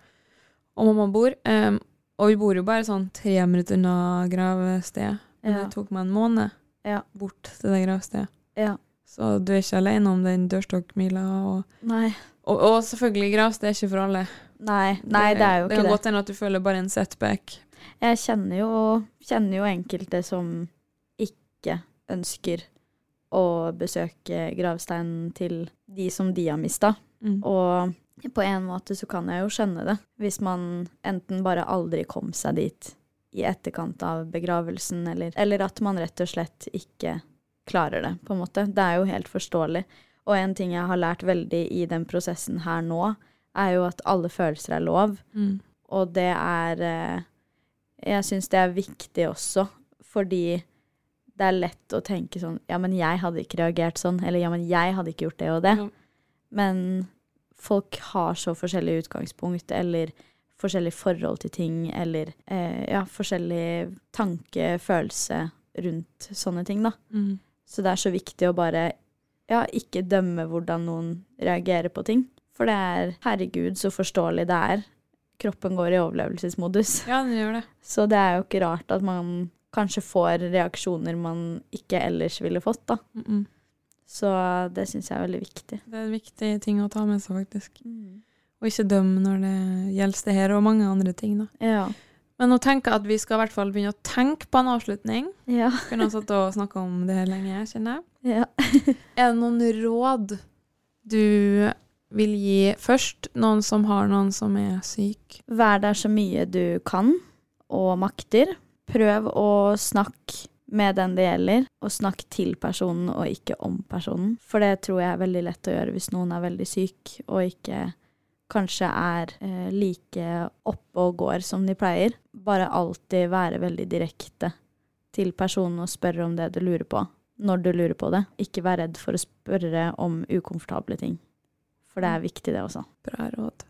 A: og mamma bor. Um, og vi bor jo bare sånn tre minutter unna gravstedet. Men
B: Ja.
A: det tok meg en måned
B: Ja.
A: bort til det gravstedet.
B: Ja.
A: Så du er ikke alene om den dørstokkmila. Og,
B: Nei.
A: og, og selvfølgelig, gravsted er ikke for alle.
B: Nei, nei, det er jo
A: det
B: ikke
A: kan
B: det.
A: godt hende at du føler bare en setback.
B: Jeg kjenner jo, kjenner jo enkelte som ikke ønsker å besøke gravsteinen til de som de har mista.
A: Mm.
B: Og på en måte så kan jeg jo skjønne det, hvis man enten bare aldri kom seg dit i etterkant av begravelsen, eller, eller at man rett og slett ikke klarer det, på en måte. Det er jo helt forståelig. Og en ting jeg har lært veldig i den prosessen her nå, er jo at alle følelser er lov.
A: Mm.
B: Og det er eh, Jeg syns det er viktig også, fordi det er lett å tenke sånn Ja, men jeg hadde ikke reagert sånn. Eller ja, men jeg hadde ikke gjort det og det.
A: Ja.
B: Men folk har så forskjellig utgangspunkt, eller forskjellig forhold til ting, eller eh, ja, forskjellig tanke, følelse rundt sånne ting, da.
A: Mm.
B: Så det er så viktig å bare ja, ikke dømme hvordan noen reagerer på ting. For det er herregud så forståelig det er. Kroppen går i overlevelsesmodus.
A: Ja, den gjør det.
B: Så det er jo ikke rart at man kanskje får reaksjoner man ikke ellers ville fått, da.
A: Mm -mm.
B: Så det syns jeg er veldig viktig.
A: Det er en viktig ting å ta med seg, faktisk. Og ikke dømme når det gjelder det her, og mange andre ting, da.
B: Ja.
A: Men nå tenker jeg at vi skal i hvert fall begynne å tenke på en avslutning.
B: Ja.
A: Kunne ha satt og snakka om det lenge, kjenner jeg.
B: ja.
A: Er det noen råd du vil gi først noen som har noen som er syk?
B: Vær der så mye du kan og makter. Prøv å snakke med den det gjelder, og snakk til personen og ikke om personen. For det tror jeg er veldig lett å gjøre hvis noen er veldig syk og ikke kanskje er eh, like oppe og går som de pleier. Bare alltid være veldig direkte til personen og spørre om det du lurer på, når du lurer på det. Ikke vær redd for å spørre om ukomfortable ting. For det er viktig, det også.
A: Bra råd.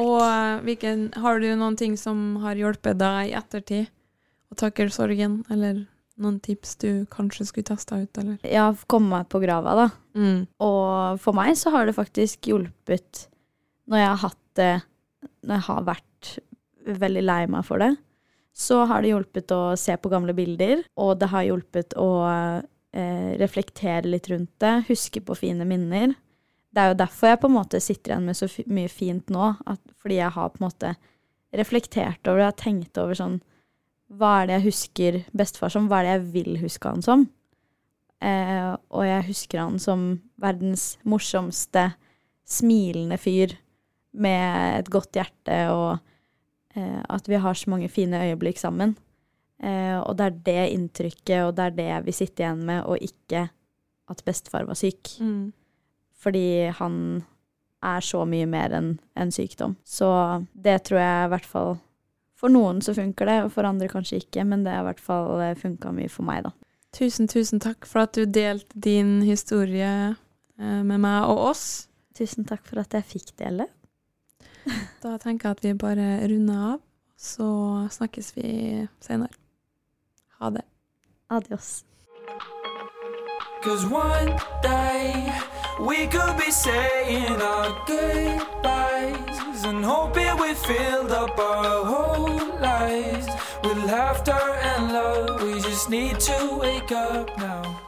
A: Og eh, hvilken, har du noen ting som har hjulpet deg i ettertid å takle sorgen, eller noen tips du kanskje skulle testa ut, eller?
B: Har kommet meg på grava, da.
A: Mm.
B: Og for meg så har det faktisk hjulpet når jeg har hatt det Når jeg har vært veldig lei meg for det, så har det hjulpet å se på gamle bilder, og det har hjulpet å eh, reflektere litt rundt det, huske på fine minner. Det er jo derfor jeg på en måte sitter igjen med så mye fint nå, at, fordi jeg har på en måte reflektert over det, jeg har tenkt over sånn Hva er det jeg husker bestefar som? Hva er det jeg vil huske han som? Eh, og jeg husker han som verdens morsomste, smilende fyr med et godt hjerte, og eh, at vi har så mange fine øyeblikk sammen. Eh, og det er det inntrykket, og det er det vi sitter igjen med, og ikke at bestefar var syk.
A: Mm.
B: Fordi han er så mye mer enn en sykdom. Så det tror jeg i hvert fall For noen så funker det, og for andre kanskje ikke, men det har i hvert fall funka mye for meg, da.
A: Tusen, tusen takk for at du delte din historie eh, med meg og oss.
B: Tusen takk for at jeg fikk dele.
A: Da tenker jeg at vi bare runder av, så snakkes vi senere. Ha det.
B: Adios.
E: Cause one day we could be saying our goodbyes and hoping we filled up our whole lives with laughter and love. We just need to wake up now.